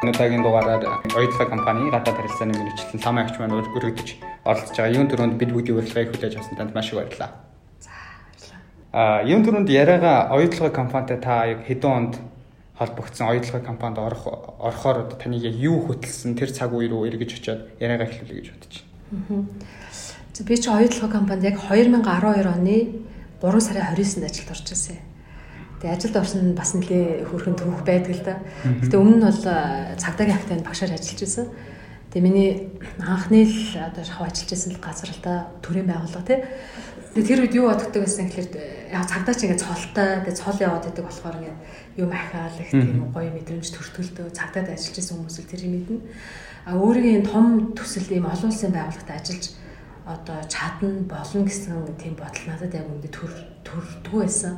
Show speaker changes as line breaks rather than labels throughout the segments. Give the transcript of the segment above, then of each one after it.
Өнөөдрийн дугаараар оюутлаг компани гадаад харилцааны мэрэгчлэн лам агч маань өргөдөж оролцож байгаа. Юун төрөнд бид бүгдийн урилгыг хүлээж авсан танд маш их баярлалаа. За баярлалаа. Аа юун төрөнд яриага оюутлаг компанитай та яг хэдэн онд холбогдсон оюутлаг компанид орох орохоор таныг яг юу хөтлсөн тэр цаг үе рүү эргэж очиод яриага эхлүүлэе гэж бодож байна.
Би чи оюутлаг компанид яг 2012 оны 3 сарын 29-нд ажилд орж ирсэн. Тэгээ ажилд орсон нь бас нэлээ хөрхэн төвх байдаг л да. Гэтэ өмнө нь бол цагдаагийн актанд багшаар ажиллаж байсан. Тэгээ миний анхны л одоо шахав ажиллаж байсан газар л да төрийн байгууллага тий. Тэгээ тэр үед юу боддог байсан гэхэлэр яг цагдаа чи ингээд цолтой тэгээ цол яваад байдаг болохоор ингээд юм ахаал их тийм гоё мэдрэмж төртгөлдөө цагдаад ажиллаж байсан хүмүүс л тэр юм мэднэ. А өөрийн том төсөл ийм олон улсын байгууллагад ажиллаж одоо чадна болно гэсэн тийм бодол надад яг үндэ төр төрдгөө байсан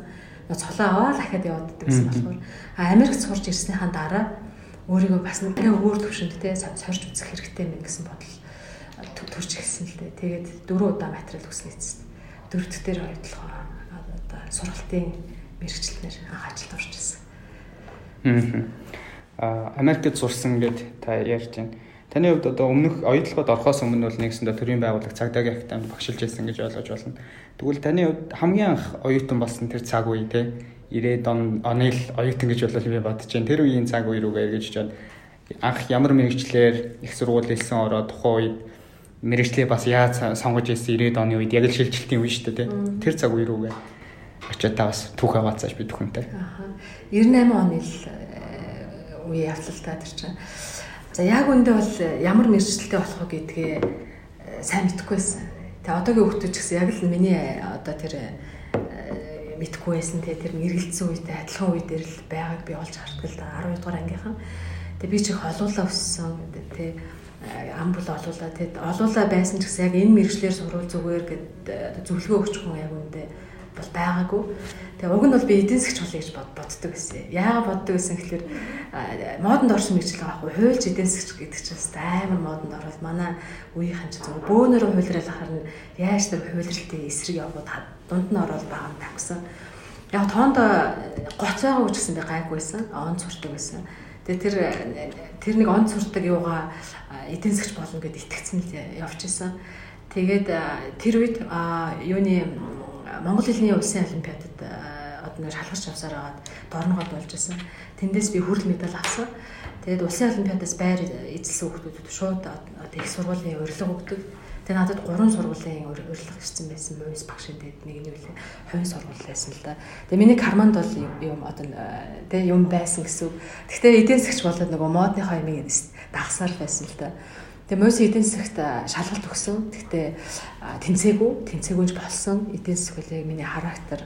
цолоо аваад дахиад явагддаг гэсэн болохоор Америкт сурч ирснийхаа дараа өөрийгөө бас нэг өөр төвшөнд те сорж үзэх хэрэгтэй мэн гэсэн бодол төрж эхэлсэн л дээ. Тэгээд дөрөв удаа материал үснэ гэсэн. Дөрөвд дээр хоёртлогоо одоо сургалтын мэрэгчлэнээр анх ажилд орж ирсэн.
Аа Америкт сурсан гэд та ярьж байна. Таны хувьд одоо өмнөх оюутлогод орохоос өмнө бол нэгсэндээ төрийн байгууллага цагдаагийн актанд багшилж байсан гэж ойлгож байна. Тэгвэл таны хувьд хамгийн анх оюутан болсон тэр цаг үе те 90-ад он оны л оюутан гэж болов би бодож байна. Тэр үеийн цаг үе рүүгээ эргэж чад анх ямар мэрэгчлэр их сургууль хэлсэн ороо тухайн үед мэрэгчлээ бас яаж сонгож ирсэн 90-ад оны үед яг л шилжилтийн үе шүү дээ те. Тэр цаг үе рүүгээ очиад та бас түүх аваацааш би түүхэнтэй.
Аа 98 оны л э, үе явлалтаа тэр чинь За яг үндэ бол ямар мэрэгчлэлтэй болох вэ гэдгээ э, сайн мэдэхгүй байсан. Тэгээ одоогийн хүмүүс ч гэсэн яг л миний э, одоо тэр э, мэдхгүй байсан. Те тэр мэргэлцсэн үедээ адилхан үе дээр л байгааг би олж хартдаг л да. 12 дугаар ангийнхан. Тэгээ би ч их олуулаа өссөн. Те ам бол олуулаа те олуулаа байсан ч гэсэн яг энэ мэрэгчлэр сурвал зүгээр гэд зөвлөгөө өгч хүн яг үндэ бол байгаагүй. Тэгээ уг нь бол би эдийн засгч болно гэж боддог байсан. Яагаад боддог байсан гэхэлэр модонд орсон мэржил байгаа хгүй. Хуульч эдийн засгч гэдэг чинь бас амар модонд ороод манай үеийнхэн ч зөв бөөнөрөө хуйлрал харна. Яаж тэр хуйлралтын эсрэг явбод дунд нь ороод байгаа юм тавьсан. Яг тоонд гоц байгаа үуч гэсэн би гайгүйсэн. Он сурдаг байсан. Тэгээ тэр тэр нэг он сурдаг юугаа эдийн засгч болно гэд итгэцэн л явж исэн. Тэгээд тэр үед юуны Монгол хэлний улсын олимпиадад одоо нэр шалгарч авсаар агаад дорногод болж исэн. Тэндээс би хүрл медаль авсан. Тэгээд улсын олимпиадаас байр эзэлсэн хүүхдүүдэд шууд их сургуулийн урилга өгдөг. Тэгээ надад гурван сургуулийн урилга ирсэн байсан. Муйс багш гэдэг нэг нь үлээ хувийн сургууль байсан л да. Тэгээ миний карманд бол юм одоо тэгээ юм байсан гэсэн. Гэхдээ эдийн засгч болоод нөгөө модныхоо юм дагсаар байсан л да. Тэгээ Мойс эдийн засагт шалгалт өгсөн. Гэхдээ тэнцээгүй, тэнцээгүйж болсон. Эдийн засаг үлээ миний характер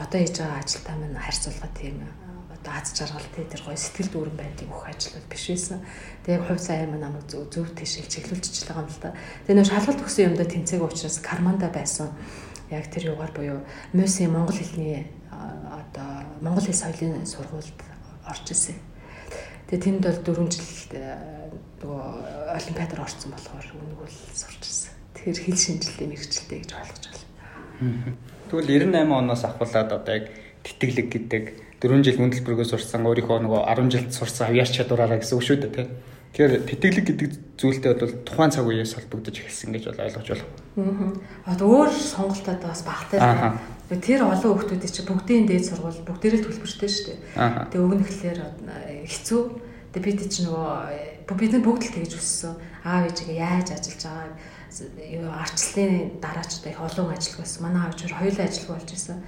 одоо хийж байгаа ажилтаа минь харьцуулга тийм одоо аз жаргал тэр гоё сэтгэл дүүрэн байдлыг өгөх ажил бол биш байсан. Тэгээ хувь цаа юм намайг зөв зөв тийшэл чиглүүлж байгаа юм л да. Тэгээ нөө шалгалт өгсөн юмдаа тэнцээгүй учраас карманда байсан. Яг тэр югаар буюу Мойсийн монгол хэлний одоо монгол хэл соёлын сургуульд орж ирсэн. Тэгээ тэнд бол 4 жил нөгөө олимпиадаар орсон болохоор үнийг бол сурч ирсэн. Тэгэхээр хэл шинжилгээ мэрэгчлээ гэж ойлгож байна.
Тэгвэл 98 оноос ахуулаад одоо яг тэтгэлэг гэдэг 4 жил хүндлэлбэргөө сурсан өөрийнхөө нөгөө 10 жилд сурсан авьяас чадвараараа гэсэн үг шүү дээ тийм. Тэгэхээр тэтгэлэг гэдэг зүйлтэй бол тухайн цаг үеэс холбогдож эхэлсэн гэж бол ойлгож байна.
Аа өөр сонголтоод бас багтай. Тэр олон хүмүүсийн чинь бүгдийн дээд сургууль бүгдээрээ төлбөртэй шүү дээ. Тэгээ өгнөхлөөр хэцүү. Тэгээ бид чинь нөгөө бид нар бүгд л тэгж өссөн. Аав ээжигээ яаж ажиллаж байгаа юу арчлалын дараачтай их олон ажил байсан. Манай аав ээж хоёулаа ажилгүй болж исэн.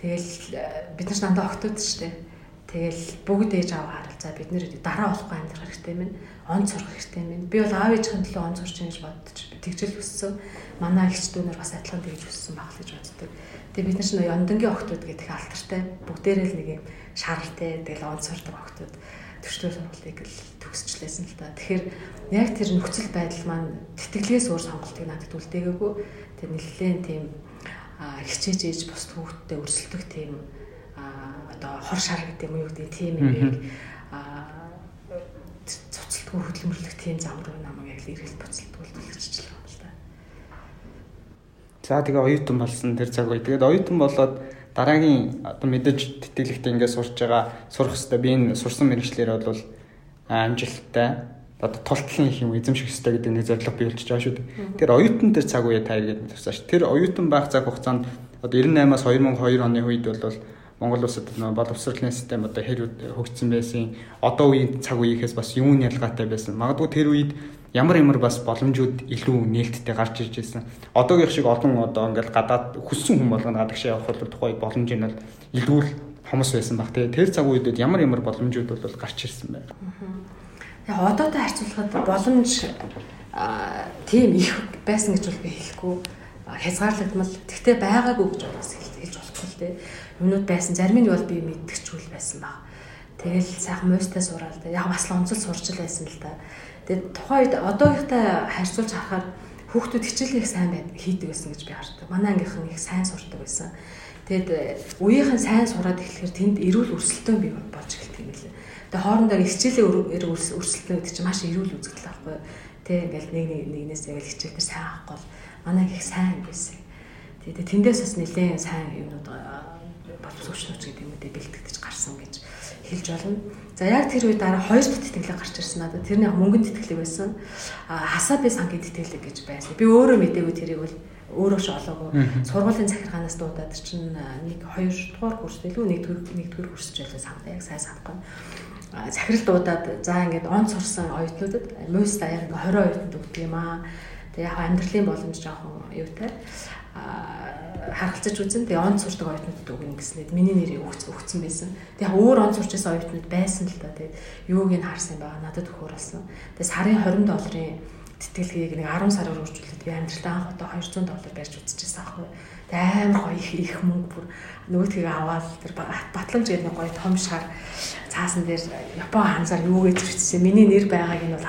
Тэгэл э, бид нар дандаа октод штэ. Тэгэл бүгд ээж аав харал за бид нэр дараа болохгүй амьдрах хэрэгтэй минь он сурах хэрэгтэй минь. Би бол аав ээжийн төлөө он сурч гэж боддож тэгжэл өссөн. Манай ихч дүүнэр бас адилхан тэгж өссөн баг гэж боддог. Тэгээ бид нар чинь яндынгийн октод гэдэг алтартай бүгдээрээ л нэг юм шаралтай тэгэл он сурдаг октод төсвөр сургалтыг л төгсчлээсэн л та. Тэгэхээр яг тэр нөхцөл байдал маань тэтгэлгээс өөр сонголтыг надад үлдээгээгүй. Тэр нэлээд тийм хичээж ээж бус хүүхдтэй өрсөлдөх тийм одоо хор шар гэдэг юм уу гэдэг тийм юм цуцалтгүй хөдөлмөрлөх тийм зам руу намайг яг л эргэлт буцалтгүй төлөвчж байгаа юм л да.
За тэгээ оюутан болсон тэр цаг үе. Тэгээд оюутан болоод дараагийн одоо мэдээж тэтгэлэгт ингээд сурч байгаа сурах хэвээр би энэ сурсан мэрэгчлэр бол амжилттай одоо тултлын их юм эзэмших хэрэгтэй гэдэг нэг зорилго биелж байгаа шүү дээ. Тэр оюутан дээр цаг үе таа гэдэг тусаач. Тэр оюутан байх цаг хугацаанд одоо 98-аас 2002 оны үед бол Монгол улсад боловсролын систем одоо хэр хөгжсөн байсан. Одоо үеийн цаг үеийнхээс бас юун ялгаатай байсан. Магадгүй тэр үед ямар ямар бас боломжууд илүү нээлттэй гарч ирж байсан. Одоогийн шиг олон одоо ингээл гадаад хүссэн хүн болгоно гадагшаа явах бол тухай боломж нь бол илүү л хомос байсан баг. Тэр цаг үедэд ямар ямар боломжууд бол гарч ирсэн байна.
Яг одоотой харьцуулахад боломж тийм их байсан гэж бол би хэлэхгүй хязгаарлагдмал. Тэгтээ байгаагүй гэж бас хэлж болохгүй л дээ. Юмнууд байсан. Зарим нь бол би мэдгчүүл байсан баг. Тэгэл сайхан муйстай сураал дээ. Яг бас л онцол сурч л байсан л да. Тэгээд тухайн үед одоогийнхтай харьцуулж харахаар хүүхдүүд хичээлийг сайн байд хийдэг байсан гэж би хардаг. Манай ангийнхан их сайн сурдаг байсан. Тэгэд үеийнхэн сайн сураад эхлэхээр тэнд эрүүл өрсөлдөөн бий болж эхэлдэг юм лээ. Тэгээ хоорондоо хичээлийн өрсөлдөө гэдэг чинь маш эрүүл үзэгдэл байхгүй. Тэ ингээл нэг нэгнээс яг хичээлээр сайн авахгүй бол манай их сайн байсан. Тэгээ тэндээс бас нэлээд сайн юмнууд боловсруучнууч гэдэг юм үү бэлтгэж гарсан гэж хэлж болно. За яг тэр үед дараа хоёр дахь тэтгэлэг гарч ирсэн надад. Тэр нь яг мөнгөнд тэтгэлэг байсан. А хасааби сангийн тэтгэлэг гэж байсан. Би өөрөө мэдээгүй тэрийг бол өөрөө ч олоогүй. Сургуулийн захиргаанаас дуудаад чинь нэг хоёр дугаар курс илүү нэг төр нэг төр курсч байлаа санаа яг сайн санахгүй захирал дуудаад за ингээд он сурсан оюутнуудад муйс даяар ингээд 20 оюутанд өгдөг юм аа. Тэгээ яг амьдралын боломж жоохон юутай харгалзаж үзэн тэгээ он сурдаг оюутнуудад өгнө гэснээр миний нэрийг өгц өгцөн байсан. Тэгээ өөр он сурчсан оюутнууд байсан л да. Тэгээ юуг нь харсан байгаа надад өгөхөр болсон. Тэгээ сарын 20 долларын тэтгэлгийг нэг 10 сараар үржүүлээд би амьдралдаа анх удаа 200 доллар барьж үзчихсэн аахгүй. Тэгээ амар гоё их их мөнгө бүр нөгөөдгийг аваад тэр батламж гэдэг нэг гоё том шар цаасан дээр Япон ханзаар юу гэж зурчихсан. Миний нэр байгааг нь бол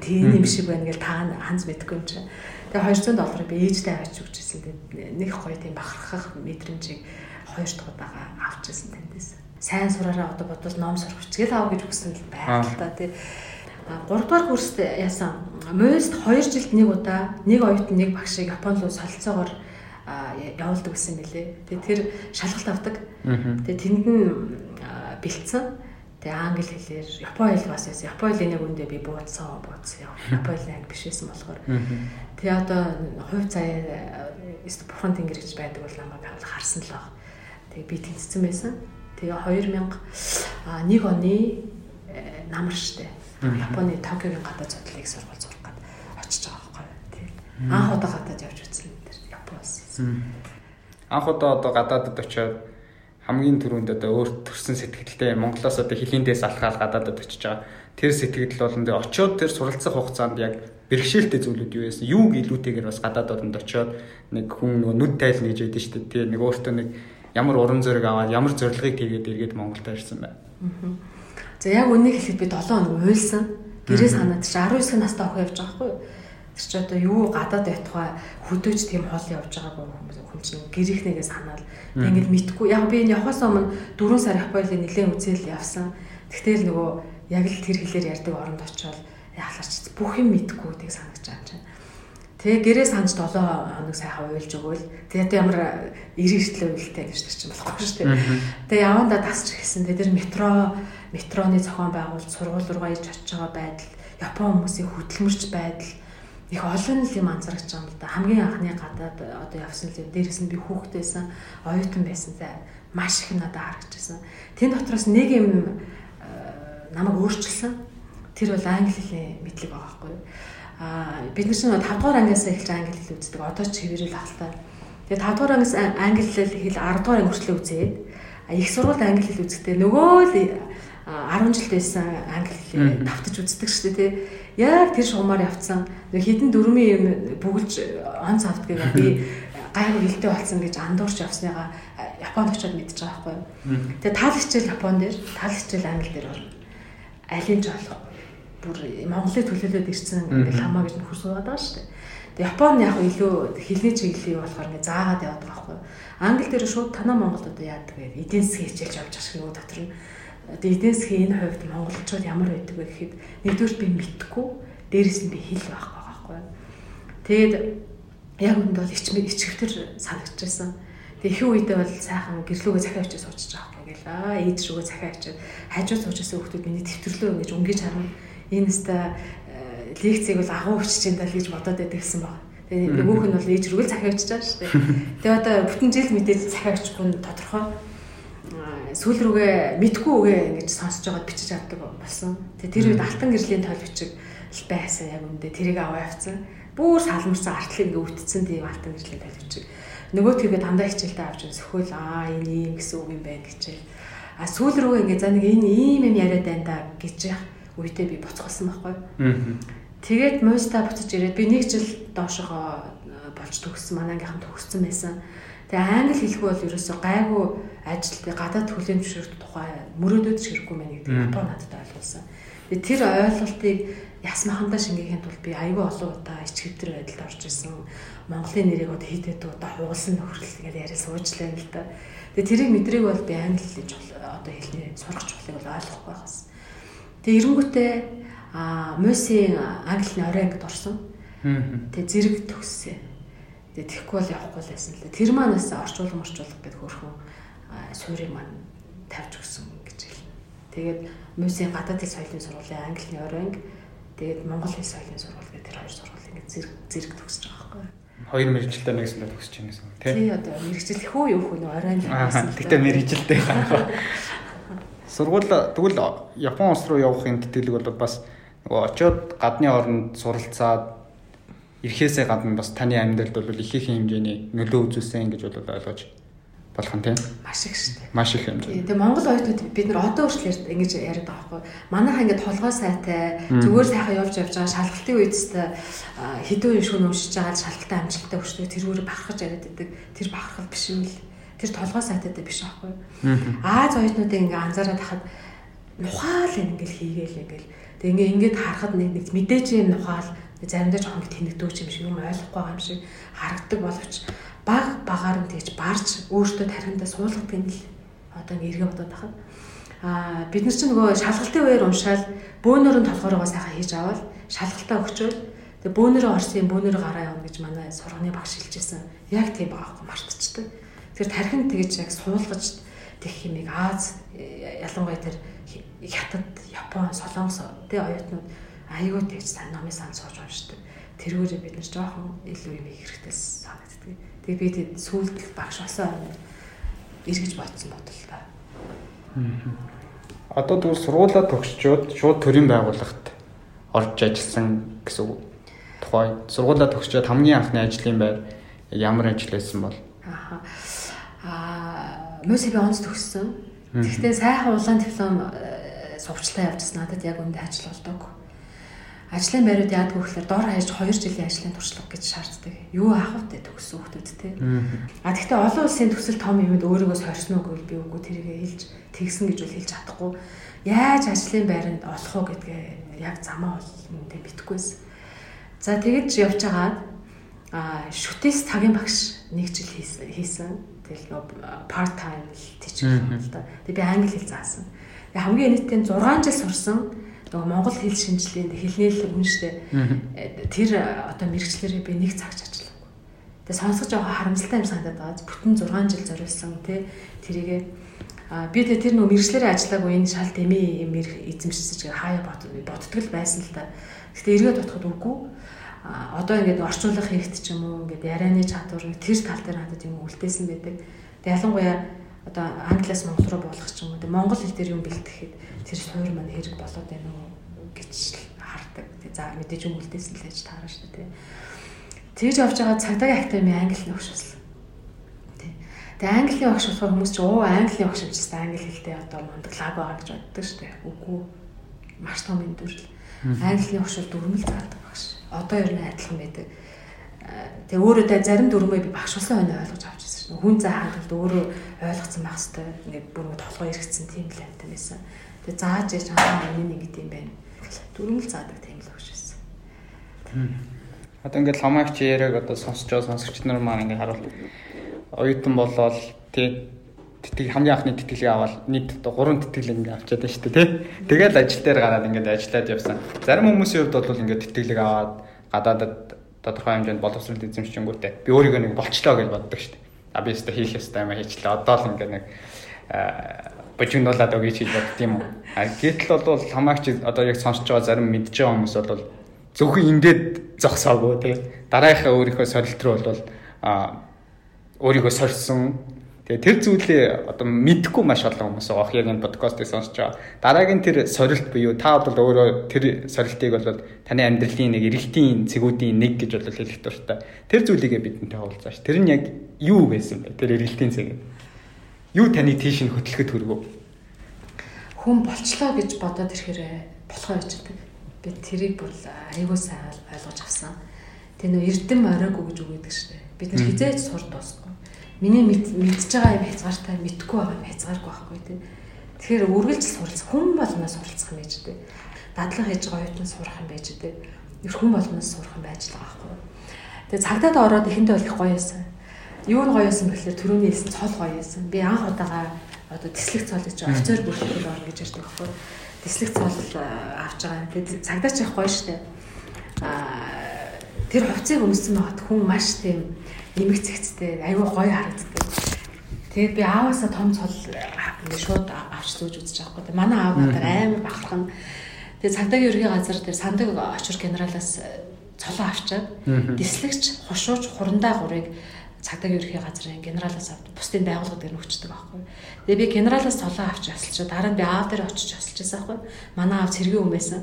тийм юм шиг байна гэж та ханз мэдгүй юм чинь. Тэгээ 200 долларыг би ээжтэй аваач өгчээсэн. Нэг гоё тийм бахархах мэдрэмжийг хоёр дахь удаага авчихсан тэндээс. Сайн сураараа одоо бодвол ном сурах хичээл аав гэж өгсөн л байна л да тий. 3 дугаар курст яасан. Мост 2 жилд нэг удаа нэг оюутан нэг багшийг Японд руу солилцоогоор явуулдаг гэсэн мэлээ. Тэгээ тэр шалгалт авдаг. Тэгээ тэнд нь бэлдсэн Тэгээ англи хэлээр Японы хэл бас байсан. Японы хэлний үндэ би буудсан буудсан яа. Японы хэл анги биш байсан болохоор. Тэгээ одоо хувь заяа бурхан тэнгэр гэж байдаг бол намайг харсан л баг. Тэгээ би тэнцсэн байсан. Тэгээ 2001 оны э, намар штэ. Японы Токиогийн гадаад судлалыг сургууль сурах гээд очиж байгаа байхгүй. Тэгээ анх удаа гадаад явж үзсэн тэр Японоос.
Анх удаа одоо гадаадд очиод хамгийн түрүүнд одоо өөр төрсэн сэтгэлтэй Монголоос одоо хилийндээс алхаал гадаадад очиж байгаа. Тэр сэтгэл болон тэр очиод тэр суралцах хугацаанд яг бэрхшээлтэй зүйлүүд юу байсан? Юуг илүүтэйгээр бас гадаадд очиод нэг хүн нөгөө нүд тайл гэж ядэн шүү дээ. Нэг өөртөө нэг ямар уран зориг аваад ямар зорилгыг тэгээд эргээд Монголд ирсэн байна.
За яг үнийг хэлэхэд би 7 хоног уйлсан. Гэрээ санаад чи 19 настай охин явж байгаа хгүй юу? Тэр чи одоо юу гадаад байтугай хөдөөж тийм хол явж байгаагүй хүн чинь гэрийнхнээгээ санаал Ингээд мэдхгүй. Яг би энэ явахаас өмнө 4 сар Японд нэлээд үзэл явсан. Тэгтэл нөгөө яг л тэр хэлээр ярьдаг оронд очиод яхалаарч бүх юм мэдхгүй тийг санагдаж байгаа юм чинь. Тэгээ гэрээ санаж 7 хоног сайхан уйлж өгөөл. Тэгээд ямар иргэжлээ уйлтай гэж чинь болохгүй шүү дээ. Тэгээ явандаа тасч гисэн. Тэгээ тэр метро метроны зохион байгуулалт сургууль руугаа иж очиж байгаа байдал, Япон хүмүүсийн хөдөлмөрч байдал их олон юм анзаарч байгаа юм л да. Хамгийн анхны гадаад одоо явсан л дээрээс нь би хүүхдтэйсэн оюутан байсан за маш их надад харагдчихсан. Тэн дотроос нэг юм э, намайг өөрчилсөн. Тэр бол англи хэлний мэдлэг байгаа байхгүй юу? Аа бид нар чинь 5 дугаар ангиас эхэлж англи хэл үздэг. Одоо ч хэвээрэл ахaltaа. Тэгээ 5 дугаар ангиас англи хэл 10 дугаар анги хүртэл үзээд их сургуульд англи хэл үзэхдээ нөгөө л 10 жил байсан англи хэлээ давтаж үздэг шүү дээ тий. Яг тэр шугамаар явцсан. Хитэн дөрмийн юм бүгэлж онц автгийг би гайгүй хилтэй болсон гэж андуурч явсныгаа Японд очиод мэдчихэж байгаа байхгүй юу. Тэгээ тал хичээл Япон дээр, тал хичээл англи дээр бол алийн ч болох бүр Монголыг төлөөлөд ирсэн ингээл хамаа гэж нөхөр суугаад байгаа шүү дээ. Тэгээ Япон яг илүү хэлний чиглэлийг болохоор ингээ заагаад яваад байгаа байхгүй юу. Англи дээр шууд танаа Монголд одоо яадаг вэ? Эдийн засгийн хичээлж явж байгаа шиг нөгөө дотор нь одоо эдийн засгийн энэ хувьд монголчууд ямар байдаг вэ гэхэд нэгдүгээр би мэдхгүй дээрэс нь би хэл байхгүй байхгүй. Тэгээд яг үүнд бол ичмээ ичгэвтер санагдчихсан. Тэгээ ихэнх үедээ бол сайхан гэрлүүгээ захиа очиж суучих жоохгүй гэл аа ээж рүүгээ захиа очиж хажуу суужсэн хүмүүс миний төвтрлөө ингэж өнгөж харна. Энэ өста лекцийг бол агуу өчж энэ даа гэж бодоод байдаг гэсэн баг. Тэгээ нөгөөх нь бол ээж рүүгээ захиа очиж байгаа шүү дээ. Тэгээ одоо бүтэн жил мэдээж захиа очихгүй нь тодорхой сүүл рүүгээ мэдгүй үгээ ингэж сонсож байгаад бичиж авдаг болсон. Тэгээ тэр үед алтан гэрлийн тойл бичиг байсан яг үндэ тэрийг аваа явцсан. Бүүр салмарсан артлыг ингээ үтцсэн тийм алтан гэрлийн тойл бичиг. Нөгөө тэргээ дандаа хичээлдээ авч сөхөөл аа энэ юм гэсэн үг юм байна гэж. А сүүл рүүгээ ингээ за нэг энэ ийм юм яриад байна да гэж яах үедээ би буцгалсан байхгүй. Тэгээд муйста буцаж ирээд би нэг жил доошогоо болж төгссөн манай ангийнхан төгссөн байсан. Тэгээ англи хэлгүй бол ерөөсөө гайгүй ажил гадаад төлөм зөвшөөрөх тухай мөрөөдөд ширэхгүй мэн гэдэг Япон надад ойлгуулсан. Тэгээ тэр ойлголтыг ясмахандаа шингээхийн тулд би аюул олон удаа ичгэвтер байдалд орж исэн. Монголын нэрийг одоо хэд хэд удаа хуулсан нөхрөл гэдэг яриа суучлаа л да. Тэгээ тэрийг мэдрэг бол би англи хэлж одоо хэлний сурах чухлыг бол ойлгохгүй байгаас. Тэгээ эренгүүтээ а мөсийн английн орой ангид орсон. Тэгээ зэрэг төгссөн Тэгээ тэгэхгүй бол явахгүй л байсан л да. Тэр маань бас орчуулга морчуулга гэдэг хөрхөн суурийг маань тавьж өгсөн гэж хэлнэ. Тэгээд Мусийн гадаадын соёлын сургуулийн английн оройнг тэгээд Монгол хэл соёлын сургууль гэдэг тэр хоёр сургууль ингээд зэрэг зэрэг төгсөж байгаа байхгүй.
Хоёр мэрэгчлээ нэг зүйл төгсөж байна гэсэн үг
тийм. Тий одоо мэрэгжил хөө юу хөө нөө оройн
байсан. Гэтэ мэрэгжилтэй байгаа. Сургууль тэгвэл Япон улс руу явахын тэтгэлэг бол бас нөгөө очиод гадны орнд суралцаад ирэхээсээ гадна бас таны амьдралд бол их их хэмжээний нөлөө үзүүлсэн гэж бол ойлгож болох нь тийм
маш их шүү дээ.
Маш их хэмжээ.
Тэгээ Монгол оюутнууд бид нар одоо хүртэл ингэж яриад байгаа байхгүй. Манайха ингэж толгой сайтай зүгээр сайхан явж явж байгаа шалгалтын үед хэдэн үе шүүн уншиж байгаа шалгалтын амжилттай хүрчдэг тэрүүгээр бахархаж яриад байдаг. Тэр бахархал биш юм л. Тэр толгой сайтайтай биш аахгүй. Аз оюутнуудыг ингээ анзаараад хахад нухаал ингээл хийгээл ингээл. Тэгээ ингээ ингээд харахад нэг мэдээж юм нухаал. Заримдаа жоохон тэнэгдөөч юм шиг юм ойлгохгүй байгаа юм шиг харагддаг боловч баг багаар нь тэгж барж өөртөө тархиндаа суулгадаг юм л. Одоо ингэ эргэ бодоод тахад. А бид нар чинь нөгөө шалгалтын үеэр уншаал бөөнөрөө толгоороо сайхан хийж аваад шалгалтаа өгчөөл. Тэгээ бөөнөрөө орсон бөөнөрөө гараа явна гэж манай сурганы багш хэлжсэн яг тийм байгаа хгүй мартчихдаг тэр тархинд тэгж яг суулгаж тех химиг Аз ялангуяа тэр хятад Япон солонгос тий оюутнууд айгүй тэгж сайн номын сан сууж уншдаг. Тэрүүрээ бид нар жоохон илүү юм хэрэгтэй санагддаг. Тэгээ би тэд сүүлд багш болсон эргэж бодсон бодол та.
Одоо тэгвэл сургуулаа төгсчөөд шууд төрийн байгууллагт орж ажилласан гэсэн үг. Тухай сургуулаа төгсчөөд хамгийн анхны ажлын байр ямар ажил байсан бол?
Аа. Аа, мөсөв онц төгссөн. Гэхдээ сайхан улаан диплом э, сурчлаа явуулсан надад яг үндэ ажил болдог ажлын байрууд яадаг вэ гэхээр дор хаяж 2 жилийн ажлын туршлага гэж шаарддаг. Юу авах вэ төгссөн хүмүүс те. А тэгвэл олон улсын төсөл том юмд өөрийгөө сорьсон уу гэвэл би үгүй тэрийг хэлж тэгсэн гэж үл хэлж чадахгүй. Яаж ажлын байранд олох уу гэдгээ яг замаа бол үнэндээ битггүйсэн. За тэгэж явж байгаад а шүтээс цагийн багш нэг жил хийсэн. Тэгэл нөө part time teacher л да. Тэг би англи хэл заасан. Хамгийн нийтийн 6 жил сурсан нөгөө монгол хэл шинжилгээнд хэлнээл хүн штэ тэр одоо мэрэгчлэрээ би нэг цагч ажиллаагүй. Тэгээ сонсож байгаа харамсалтай юм санагдаад байгаа. Бүтэн 6 жил зориулсан тий тэрийгээ а би тэр нөгөө мэрэгчлэрээ ажиллаагүй энэ шал дэмий юм эзэмшиж хаяа боддог л байсан л да. Гэтэ эргээд бодоход үгүй. Одоо ингээд орчуулах хэрэгт ч юм уу ингээд ярианы чадвар тэр тал дээр надад юм үлдээсэн байдаг. Тэгээ ялангуяа одоо англиас монгол руу буулгах ч юм уу. Монгол хэл дээр юм бэлтгэхэд тэр суур маань хэрэг болоод байна уу гэж хардаг. Тэгээ за мэдээж юм үлдээсэн л гэж таарна шүү дээ. Тэгж явж байгаа цагдаагийн академи англи багш болсон. Тэгээ английн багш болохоор хүмүүс чи оо английн багш юм чи англи хэлтэй одоо мундаглааг байгаа гэж боддог шүү дээ. Үгүй маш том юм дүрл. Английн багш бол дөрмөл заадаг. Одоо ер нь адилхан байдаг. Тэгээ өөрөө зарим дүрмээ би багш болсон хойно ойлгож авч хүн заахад бол өөрөө ойлгоцсон байх хэвээр ингээд бүр толгой эргэцсэн тийм л амт байсан. Тэгээ зааж яж аа энэ нэг гэдэм байна. Дөрмөл заадаг тийм л багш байсан.
Одоо ингээд ламагч яриаг одоо сонсч байгаа сонсогч нар маань ингээд харуул оюутан болоод тий тэтгэл хамгийн анхны тэтгэлийг аваад нийт одоо 3 тэтгэлэг ингээд авчаад байна шүү дээ тий. Тэгэл ажил дээр гараад ингээд ажиллаад явсан. Зарим хүмүүсийн хувьд бол ингээд тэтгэлэг аваад гадаадад тодорхой хэмжээнд боловсрол эзэмшчихэнгүүтээ би өөрийгөө нэг болчлоо гэж боддог шүү дээ. А би өөртөө хийх ёстой юм хийчлээ. Одоо л ингээ нэг божигнуулаад өгье гэж бодд юм уу. А гэтэл бол хамаагч одоо яг сонсож байгаа зарим мэдж байгаа хүмүүс бол зөвхөн ингээд зогсоогүй тий. Дараагийнхаа өөрийнхөө сорилт руу бол өөрийгөө сорьсон Тэгээ тэр зүйлээ одоо мэдхгүй маш олон хүмүүс байгаа. Яг энэ подкастыг сонсож байгаа. Дараагийн тэр сорилт буюу та бол өөрөө тэр сорилтыг бол таны амьдралын нэг эргэлтийн цэгүүдийн нэг гэж бол хэлэх дуртай. Тэр зүйлийгээ бидэнтэй хавуулцааш. Тэр нь яг юу байсан бэ? Тэр эргэлтийн цэг. Юу таны тийш нь хөтлөхөд хүргөө?
Хүн болчлоо гэж бодоод ирэхээр болохоо ячдаг. Би тэрийг бол аягүй сайн ойлгож авсан. Тэр нөө эрдэм оройгүй гэж үг өгдөг швэ. Бид нар хизээж сур дуусна миний мэдж байгаа юм хязгаартай мэдхгүй байгаа юм хязгааргүй байхгүй тий. Тэгэхээр үргэлж суралц хүн болноос суралцах юм байж тий. Дадлаг хийж байгаа оюутан сурах юм байж тий. Ер хүн болноос сурах юм байж байгаа байхгүй. Тэгээ цагдаад ороод ихэндээ бол их гоё байсан. Юу нь гоё байсан гэхэлээ түрүүний хэлсэн цол гоё байсан. Би анх удаага одоо тэслэг цол гэж офицер бүртгэл орно гэж ярьдаг байхгүй. Тэслэг цол авч байгаа. Тэгээ цагдаач их гоё штэ. Аа тэр хувцсыг өмсөн байгаад хүн маш тийм нэмэг цэгцтэй аюу гоё харагддаг. Тэгээд би ааваасаа том цол ингээ шууд авч зөөж үзэж байгаа байхгүй. Манай аав надад амар бахархан. Тэгээд цагдаагийн ерхий газар дээр сандаг очир генералаас цолоо авчаад дислэгч хушууч хурандаа гурыг цагдаагийн ерхий газрын генералаас авд бусдын байгууллага дээр нөгчдөг байхгүй. Тэгээ би генералаас цолоо авч ясалчаа дараа нь би аав дээр очиж ясалж байсан байхгүй. Манай аав цэргийн хүн байсан.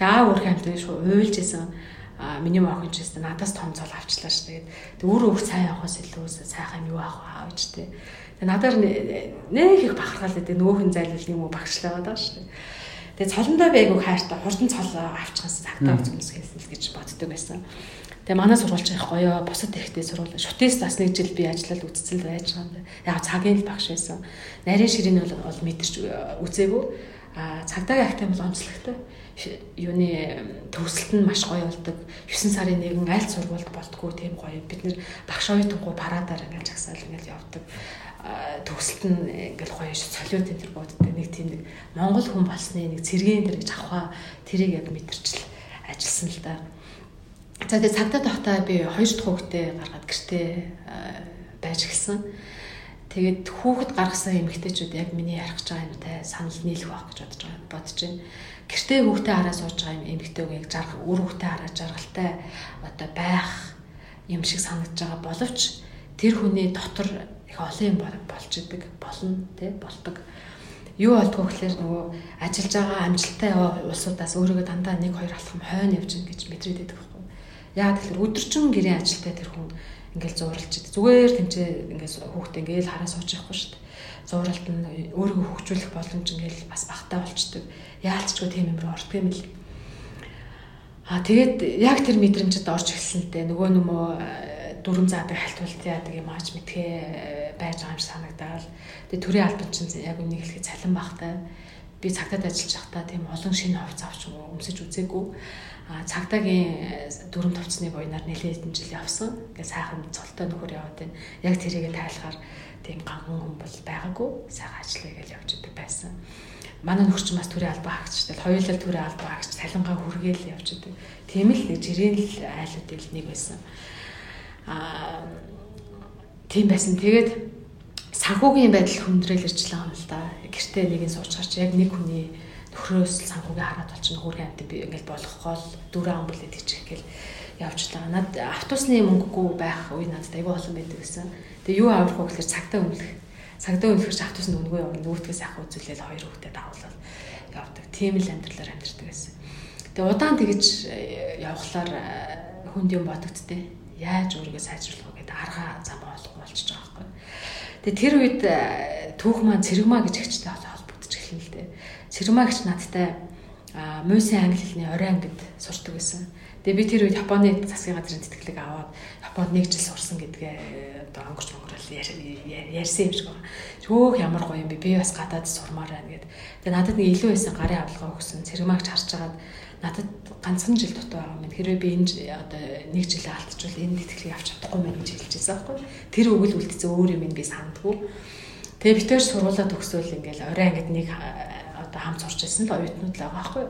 Тэгээ аав өөр хамт шүү уйлж исэн а миний охин ч гэсэн надаас том цол авчлаа ш. Тэгээд өөр өөр сайн явахаас илүү сайхан юу авах аа гэж тээ. Тэгээд надаар нэг их бахархал гэдэг нөөхөн зайлвал юм уу багшлаа байгаа ш. Тэгээд цолондоо байгуу хайртай хурдан цол авчихсан цагтаа хүмүүс хэлсэн л гэж боддог байсан. Тэгээ манай сургуульч их гоё босод ихтэй сургууль. Шутист бас нэг жил би ажиллаад үтцэл байж байгаа юм. Яг цагийн л багш байсан. Нарийн ширийн бол мэдэрч үзээгүй. А цагдаагийн ахтай бол онцлогтой юуны төгсөлт нь маш гоё болдог. 9 сарын нэгэн аль сургуульд болтгоо тийм гоё. Бид нэр багш оюутангуу парадаар ингээл жагсаал ингээл явдаг. Төгсөлт нь ингээл гоё солиот энэ төр боддог. Нэг тийм нэг Монгол хүн болсны нэг цэргийн дэр гэж авахаа тэрийг яг мэдэрчл ажилласан л да. За тэгээ цагдаа тогтоо би хоёр дахь хүүхдээ гаргаад гэртээ байж гисэн. Тэгээд хүүхэд гаргасан эмэгтэйчүүд яг миний ярих гэж байгаа юмтай санал нийлэх байх гэж бодож байгаа бодож байна гэртээ хүүхдээ хараа сууж байгаа юм. Эмэгтэйг яг жаргал үр хүүхдээ хараа жаргалтай одоо байх юм шиг санагдаж байгаа боловч тэр хүний дотор их олон юм болж идэг болно тий болдог. Юу болдгоо гэхээр нөгөө ажиллаж байгаа амжилттай улсуудаас өөрийгөө дандаа 1 2 алхам хойно явж гин гэж мэдрээд байдаг байхгүй яа тэгэхээр өдөржин гэрээ ажилтай тэр хүн ингээл зууралж идэг. Зүгээр тэмцээ ингээл хүүхдээ ингээл хараа сууж явахгүй шүү дээ. Зууралт нь өөрийгөө хөгжүүлэх боломж ингээл бас багтаа болчдөг. Яалчгүй тийм юм руу ордог юм л. Аа тэгээд яг тэр мэдрэмжид орж эхэлсэнтэй нөгөө нөмөө дүрм заадаг хальтуулт яадаг юм аач мэдхээ э, байж байгаа юм шиг санагдаад. Тэгээд төрийн албан чинь яг үнийг хэлэхэд цалин багтай. Би цагтаад ажиллаж байхдаа тийм олон шинэ хувц авч өмсөж үзээгүй. А цагдаагийн э, дүрм товцны буйнаар нэлээд хэдэн жил явсан. Ингээ сайхан цолтой нөхөр яваад байна. Яг тэрийгэ тайлахаар тийм ганхан хүн бол байгаагүй сайхан ажиллая гэж явж идэг байсан. Манай нөхөрч бас төрийн албаа хаагчтай хоёулаа төрийн албаа хаагч цалингаа хүргээл явж идэг. Тийм л нэг жирийн л айлууд л нэг байсан. Аа тийм байсан. Тэгээд санхүүгийн байдал хүндрэл байгаа юм л да. Гэртээ нэг нь сууч гарч яг нэг хүний нөхрөөс санхүүгийн хараад болчихно хүүрийн амт би ингээл болгохгоо дөрөв ам бүлээд ичих гээл явжлаа. Над автобусны мөнгөгүй байх үе надад аягүй олон байдаг гэсэн. Тэгээ юу авах вэ гэхээр цагтаа өнгөлөх. Цагтаа өнгөлөхөөр автобусны өнгөө явна. Нөгөөдгөөс авах үзүүлэл хоёр хүүхдэд давуулаад явдаг. Тийм л амьдралаар амьдэрдэг гэсэн. Тэгээ удаан тэгэж э, явхлаар э, хүнд юм бодогдтээ. Яаж өөрийгөө сайжруулах вэ гэдэг арга зам олох болчихж байгаа байхгүй. Тэгээ тэр үед э, түүх маань цэрэгмаа гэж ихчтэй холбогдож эхэлнэ л дээ. Цэрэгмаа гэж надтай муусын англи хэлний орой ангид сурдаг байсан. Тэгээ би тэр үед Японы засгийн газрын тэтгэлэг аваад Японд нэг жил сурсан гэдгээ одоо өнгөрөл ярьсан юм шиг байна. Төөх ямар гоё юм бэ? Би бас гадаад сурмаар байна гэд. Тэгээ надад нэг илүү байсан гарын авалгаа өгсөн. Цэрэгмаагч харж агаад надад ганцхан жил дутуу байгаа юм. Хэрвээ би энэ одоо нэг жилээ алдчихвал энэ тэтгэлгийг авч чадахгүй мэн гэж хэлчихсэн байхгүй. Тэр өгөл үлдсэн өөр юм би сандгүй. Тэгээ битээр сургуулаа төгсөөл ингээл орой ангид нэг одоо хамт сурч ирсэн л оюутнууд л байгаа байхгүй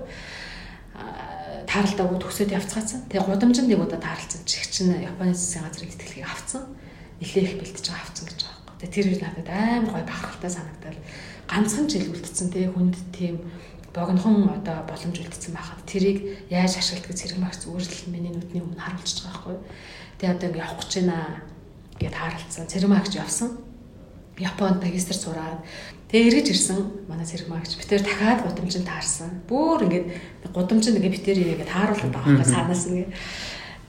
тааралтаагүй төгсөөд явцгаасан. Тэгээ гудамжинд нэг удаа таарлцсан чих чинь Японы засгийн газрын тэтгэлгийг авцсан. Нэлээх бэлтэж байгаа авцсан гэж байгаа байхгүй. Тэр үе надад амар гой бахархалтай санагдал ганцхан жил үлдсэн те хүнд тийм богинохон одоо боломж үлдсэн байхад тэрийг яаж ашигладаг зэрэг магц өөрчлөл миний нүдний өмнө харуулж байгаа байхгүй. Тэгээ одоо ингэ явах гэж байна гэд харалцсан. Цэрмагч явсан. Японд магистр сураад тэгээ эргэж ирсэн манай цэрмагч битэр дахиад гудамжинд таарсан. Бүр ингээд гудамжинд ингээд битэр игээд тааруулдаг байгаа санаас ингээд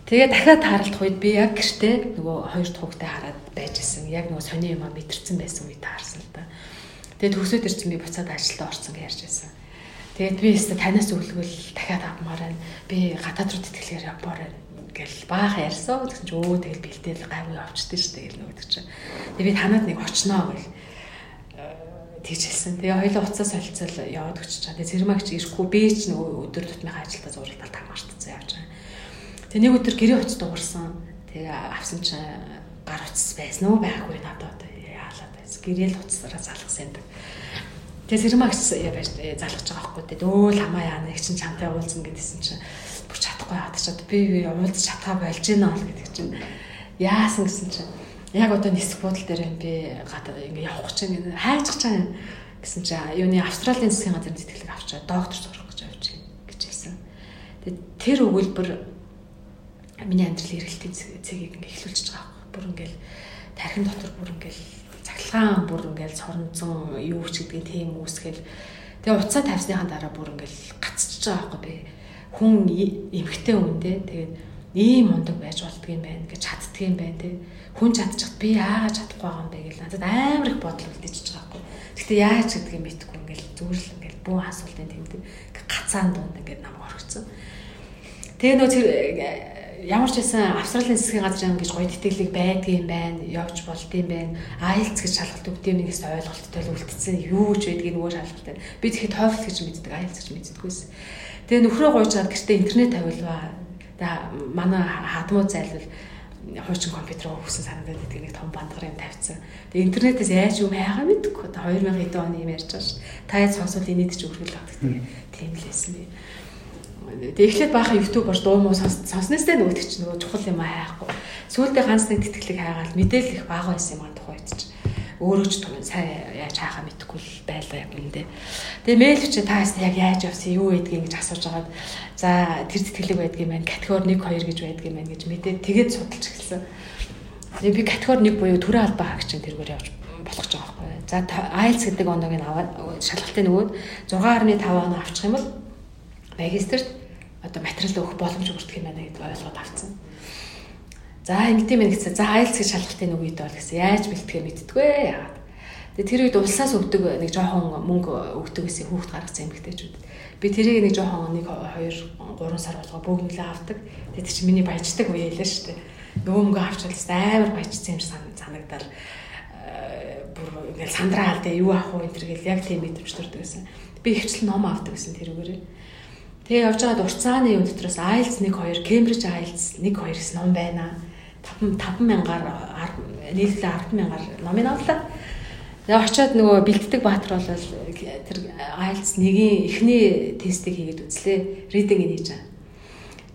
Тэгээ дахиад тааралдах үед би яг гэртээ нөгөө хоёр дахь хүүхдээ хараад байж исэн. Яг нөгөө сони юм мэдэрсэн байсан үед таарсан л да. Тэгээд төгсөөд ирсэн би буцаад ажилдаа орсон гэж ярьж байсан. Тэгээд би өөртөө танаас өглгөл дахиад авмаар байна. Би гадаад руу тэтгэлгээр явмаар байна гэл баах ярьсан. Тэгсэн чинь өө тэгэл бэлдээл гайгүй авчдээ шүү дээ нөгөө гэж. Тэгээд би танад нэг очноо гэл тэгж хэлсэн. Тэгээ хоёул уцаа солилцол яваад өчөж чаа. Тэгээ цэрмагч ирэхгүй би ч нөгөө өдөр тутмынхаа ажилдаа зурагтал тамаарцсан явж байгаа. Тэгээ нэг өдөр гэрээ очиж дуурсан. Тэгээ авсан чинь гар утас байсан уу байгаагүй надад гэрэл уцсараа залгасан юм. Тэгээ сэрмагч яаж залгаж байгаа байхгүй дээ. Дөөл хамаа яана их чинь чамтай уулзна гэдсэн чинь бүр чадахгүй хатчихад би би уулзах чадхаа болж гинэ ол гэдэг чинь яасан гэсэн чинь яг одоо нисэх буудлын дээр би ингээ явах гэж ингээ хайж чаана гэсэн чинь юуны Австралийн засгийн газрын тэтгэлэг авчаа доктор сурах гэж явж байна гэж хэлсэн. Тэгээ тэр өгүүлбэр миний амьдрал эргэлтийн цэгийг ингээ эхлүүлчихэж байгаа. Бүр ингээл тархин дотор бүр ингээл цахилгаан бүр ингээл соронзон юу ч гэдгийг тийм үүсгэл тэгээ уцаа тавьсныхаа дараа бүр ингээл гацчихж байгаа байхгүй би хүн эмхтэй үндэ тэгээд ийм мундаг байж болдго юм байна гэж чаддг юм байна те. Хүн чадчихад би яагаад чадахгүй байгаа юм бэ гэл надад амар их бодол үлдчихэж байгаа байхгүй гэхдээ яаж гэдгийг мэдэхгүй ингээл зүгээр л ингээл бүү асуултын тэмдэг гацаан дунд ингээд нам орчихсон тэгээ нөө ямар ч байсан Австралийн засгийн газрын гэж гоё тэтгэлэг байдгийн байна, явж болдгийм байна. IELTS гэж шалгалт өгдөг нэгээс ойлголттой л үлдсэн. Юу ч байдгийг нөгөө шалгалттай. Би тэгэхэд TOEFL гэж мэддэг, IELTS гэж мэддэггүйс. Тэгээ нөхрөө гойж чад гэртээ интернет тавилваа. Тэгээ манай хадмуу зайлвал хуучин компьютер өгсөн санагдаад байдаг нэг том бандгар юм тавьсан. Тэгээ интернетээс яаж юм хайгаа мэдгүй. 2000 хэдэн оны юм ярьж байгаа ш. Та яаж сонсвол энэд ч өргөл авдаг. Тийм л байсан би. Тэгээ эхлээд баахан YouTube бож дуу муу сонсноостай нөгөөд чинь нөгөө чухал юм хайхгүй. Сүүлдээ ганц нэг тэтгэлэг хайгаал мэдээлэл их бага байсан юм аа тухайд чинь. Өөрөө ч түн сайн яаж хаахаа мэдэхгүй байлаа юм дэ. Тэгээ мэйл чи та ясна яг яаж явсан юу байдгийг гэж асууж агаад за тэр тэтгэлэг байдгийм байна. Категори 1 2 гэж байдгийм байна гэж мэдээд тэгээд судалж эхэлсэн. Тэгээ би категори 1 буюу төрийн албаа хаагч тэргээр явж болох гэж байгаа байхгүй. За IELTS гэдэг оноог нь аваад шалгалтын нөгөөд 6.5 оноо авчих юм бол магистрт одоо материал өгөх боломж өгдөг юм байна гэдгийг ойлгоод авцсан. За ингэдэм байх гэсэн. За IELTS гэж шалгалтын үг үед бол гэсэн. Яаж бэлтгэхээ мэддэггүй яагаад. Тэгээ тэр үед улсаас өгдөг нэг жоохон мөнгө өгдөг гэсэн хүүхд гаргасан эмэгтэйчүүд. Би тэрийг нэг жоохон 1 2 3 сар болгоо бүгнлээ авдаг. Тэгээ чи миний баяждаг үе ялаа шүү дээ. Нөгөө мөнгө авчвал амар баяжсан юм санагдал э, бүр ингээл сандраа алдаа юу авах вэ энэ төр гэл яг тийм мэдрэмж төрдөг гэсэн. Би ихчлэн ном авдаг гэсэн тэрүүгээрээ. Тэгээ явж байгаад уртцааны юм дотроос IELTS 1 2, Cambridge IELTS 1 2 гэсэн ном байна. 5 5000-аар нийлүүлээ 100000-аар номын авлаа. Тэгээ очиод нөгөө бэлддэг баатар бол тэр IELTS нэгийн эхний тестийг хийгээд үзлээ. Reading хийж байгаа.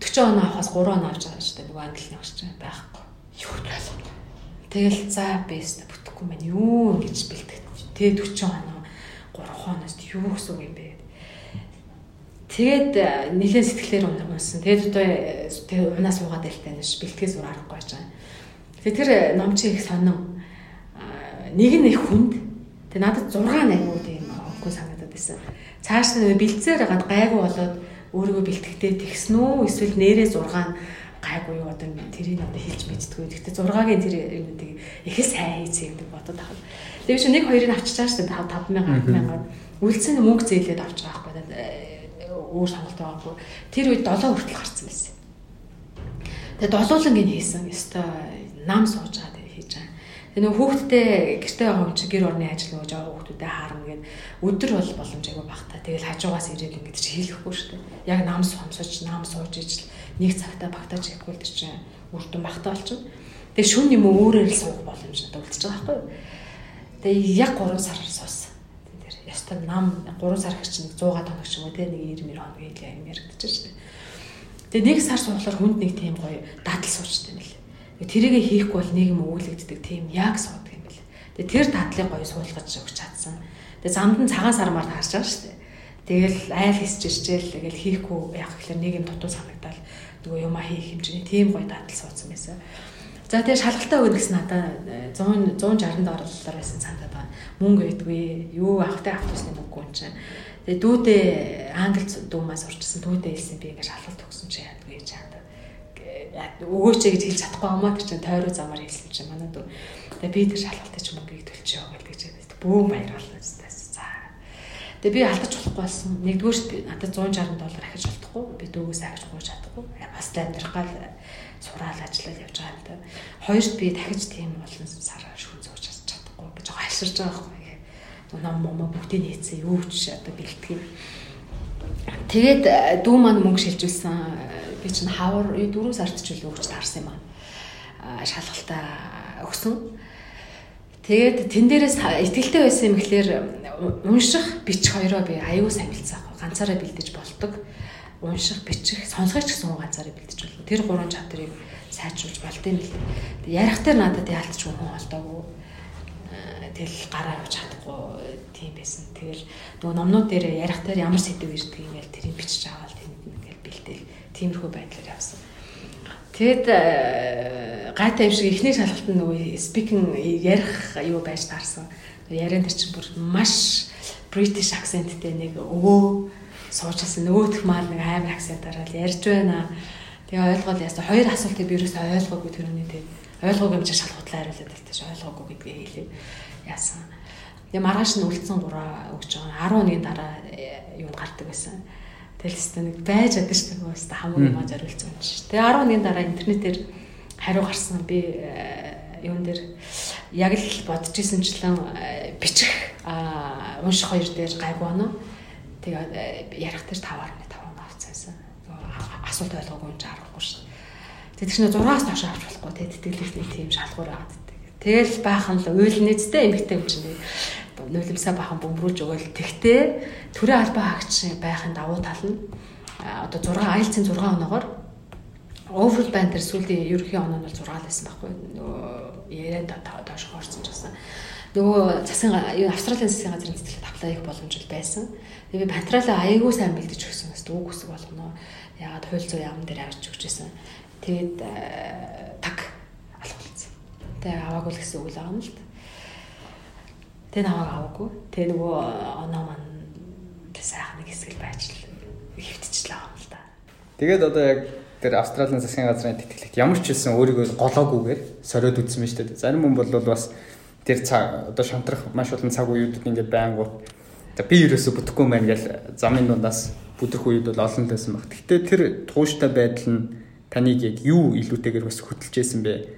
40 оноо авахаас 3 оноо авч байгаа шүү дээ. Нөгөө англи нэг ч байхгүй. Юу болов. Тэгэл за бест бүтэхгүй мэн юу гэж бэлдэх. Тэгээ 40 оноо 3 хоноост юу гэсэн юм бэ? Тэгээд э, нэлээд сэтгэлээр унсан. Тэгээд одоо э, тэгээд унаа суугаад байлтай нэш бэлтгэс зур арахгүй байж байгаа. Тэгээд тэр э, ном чи их сонин. Нэг нь их хүнд. Тэгээд надад 6 аймагуд юм өнгөө санагдаад байсан. Цааш нь бэлцээр гад гайгүй болоод өөрийгөө бэлтгэхдээ тэгсэн үү эсвэл нэрээ 6 нь гайгүй юу одоо тэрийг одоо хэлж мэдтгүй. Гэхдээ 6-гийн тэр юмнуудыг их сайн хийцээ гэдэг бодоод тахад. Тэгээд чи нэг хоёрыг авчиж байгаа шүү дээ 5000 100000. Үлдсэн мөнгө зээлээд авч байгаа байхгүй өөр сонголт байгаагүй. Тэр үед 7 хүртэл гарсан байсан. Тэгээ долуулангийн хийсэн. Өстой нам сууж байгаа хийж байгаа. Тэгээ нөгөө хүүхдтэй гэртээ чи гэр орны ажил нөгөө жоо хүүхдүүдэд хаарна гэд өдөр бол боломжгүй багтаа. Тэгэл хажуугаас ирээд ингэж хийлэхгүй шүү дээ. Яг нам сумсаж, нам сууж ижил нэг цагтаа багтааж ирэхгүй тэр чинь үрдэн багтаа болчихно. Тэгээ шүн юм өөрөөр л суух боломж надад үлдчихэж байгаа байхгүй юу? Тэгээ яг 3 сараар суусан ёстой нам 3 сар чинь 100 тоног ч юм уу те нэг 90 хоног ийм юм яригдчихэж штэ. Тэгээ нэг сар суухлаар хүнд нэг тийм гоё дадал суучтай юм лээ. Тэрийг хийхгүй бол нийгэм өвлөгддөг тийм яг суудаг юм бэл. Тэгээ тэр татлыг гоё суулгаж өгч чадсан. Тэгээ замд нь цагаан сармаар харж байгаа дээ. Тэгэл айл хийсч ичээл тэгэл хийхгүй яг гэхэлэр нийгэм дутуу санагдал нөгөө юм а хийх хэмжээний тийм гоё татал суудсан байсан. За тэгээ шалгалтаа өгнө гэсэн надад 100 160 доллар байсан цаатаад байгаа. Мөнгө өгдөггүй. Юу авахтай авахтусны мөнгө юм чинь. Тэгээ дүүдээ англи дүүмээс урчсан дүүдээ хэлсэн би ингээд шалгалт өгсөн чи яадаг гэж хаад. Өгөөч гэж хэлж чадахгүй амаа тэр чинь тойроо замаар хэлсэн чинь манай дүү. Тэгээ би тэр шалгалтаа ч мөнгөийг төлчихөө гэж хэлээд бөөм баярлалаа зү. За. Тэгээ би алдаж болохгүй болсон. Нэгдүгээр надад 160 доллар ахиж болтохгүй. Би дүүгээс ахиж гооч чадахгүй. Бас амьдрах гал сураал ажиллаад явж байгаа юм да. Хоёрт би дахиж тийм олон сараа шүүн зөөж чадахгүй гэж хальсарж байгаа байхгүй. Ном момо бүгдийг нээсэн юу ч одоо бэлтгэв. Тэгээд э, дүү маань мөнгө шилжүүлсэн. Би чинь хавар 4 сард ч үл өгч таарсан юм аа. Шалгалтаа өгсөн. Тэгээд тэн дээрээс итгэлтэй байсан юм гэхлээр унших, бичих хоёроо би аюу сайн бэлдсэн аахгүй. Ганцаараа бэлдэж болдог унших, бичих, сонсгоч гэсэн ганцаараа бэлдэж болно. Тэр гурван чадрыг сайжруулж болд юм л. Ярих дээр надад яалтч хүн олдоогүй. Э, тэгэл гараа явж чадахгүй тийм байсан. Тэгэл нөгөө номнууд дээр ярих дээр ямар сэдв ирдэг юм ял тэрийг бичиж аваад тэнд ингээл бэлдээл тиймэрхүү байдлаар явсан. Тэгэд э, гайтай юм шиг эхний шалгалтанд нөгөө speaking ярих юу байж таарсан. Яриан дээр чинь бүр маш British accentтэй нэг өвөө суучсан нөгөөх маань нэг амар акцентаар л ярьж байна. Тэгээ ойлгоод яасан хоёр асуултыг би юусэн ойлгоогүй тэрний тэг ойлгоогүй юм чи шалгуутлаа хариулаад тэгтэж ойлгоогүй гэдгийг хэлээ. Яасан. Тэгээ маргааш нь үлдсэн гураа өгч байгаа. 11-ийн дараа э, юу гардаг байсан. Тэгэл өстө нэг байж чадсан шүү дээ. Өстө хамгийн маа зориулсан юм шиг. Тэгээ 11-ийн дараа интернетээр хариу гарсан би э, юун дээр яг л бодож ирсэнчлэн э, бичих унших хоёр дээр гайгүй байна Тэгээд э, ярих дээр 5.5 авцсан. Асуулт ойлгоогүй юм чи харахгүй шин. Тэр чинь 6-аас доош авч болохгүй те тэтгэлэгт нэг тийм шалгуур аваад. Тэгэл баахан л уйл нийцтэй эмгтэй юм чинь нулимсаа бахан бөмбөрүүлж өгөөл. Тэгтээ төрийн албаа хаагч байхын давуу тал нь одоо 6 айлцын 6 оноогоор overall band дээр сүүлийн ерөнхий оноо нь бол 6 л байсан байхгүй нөгөө яриад доош хоорсон ч гэсэн нөгөө засгийн Австралийн засгийн газрын цэцэрлэгт аплай хийх боломж байсан. Тэгээ би патралаа аягүй сайн бэлдэж өгсөн бас үг үсэг болгоно. Ягаад хууль зүйн яам дээр авч өгчээсэн. Тэгээд э, так алхуулсан. Тэгээ аваагүй л гэсэн үг л юм л. Тэгээ намайг аваагүй. Тэгээ нөгөө оноо маань сайхан нэг хэсэг байж л хөвтчихлээ юм л та.
Тэгээд одоо яг тэр Австралийн засгийн газрын тэтгэлэгт ямар ч хэлсэн өөрийгөө голоогүйгээр сориод үтсэн мэт шүү дээ. Зарим хүн бол бас тэр цаг одоо шантрах маш олон цаг үеүүдэд ингээд байнгут За би ерөөсө бүтэхгүй мэн гэл замын дундаас бүдэх үед бол олон байсан баг. Гэхдээ тэр тууштай байдал нь таныг яг юу илүүтэйгээр бас хөтлж байсан бэ?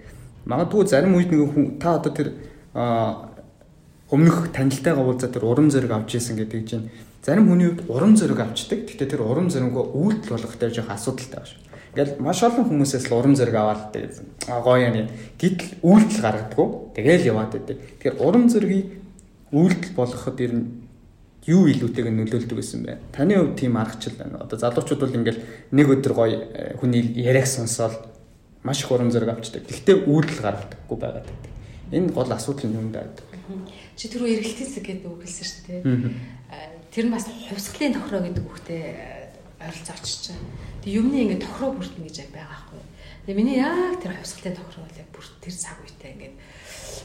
Магадгүй зарим үед нэг хүн та одоо тэр өмнөх танилтайгаа уулзаад тэр урам зориг авч ийсэн гэдэг чинь зарим хүний үед урам зориг авчдаг. Гэхдээ тэр урам зоригоо үйлдэл болгох дээр жоох асуудалтай байна шүү. Ингээл маш олон хүмүүсээс л урам зориг аваад тэгээд гоё юм. Гэтэл үйлдэл гаргадаггүй. Тэгээл яваад байдаг. Тэгэхээр урам зоригийг үйлдэл болгоход ер нь юу илүүтэйг нь нөлөөлдөг гэсэн бэ? Таны хувьд тийм аргачлал байна. Одоо залуучууд бол ингээл нэг өдөр гоё э, хүний яриаг сонсоод маш их урам зориг авчдаг. Гэхдээ үйлдэл гаргадаггүй байгаад байдаг. Энэ гол асуудал нь юм байдаг.
Чи түрүү эргэлтийн зэг гэдэг үг хэлсэн шүү дээ. Э, тэр нь бас хувьсгалын тохироо гэдэг үгтэй э, ойролцоо очиж байгаа. Тэг юмны ингээд тохироо бүртнэ гэж байгаа байхгүй. Тэгээ миний яг тэр хувьсгалын тохироо бол яг бүр тэр цаг үетэй ингээд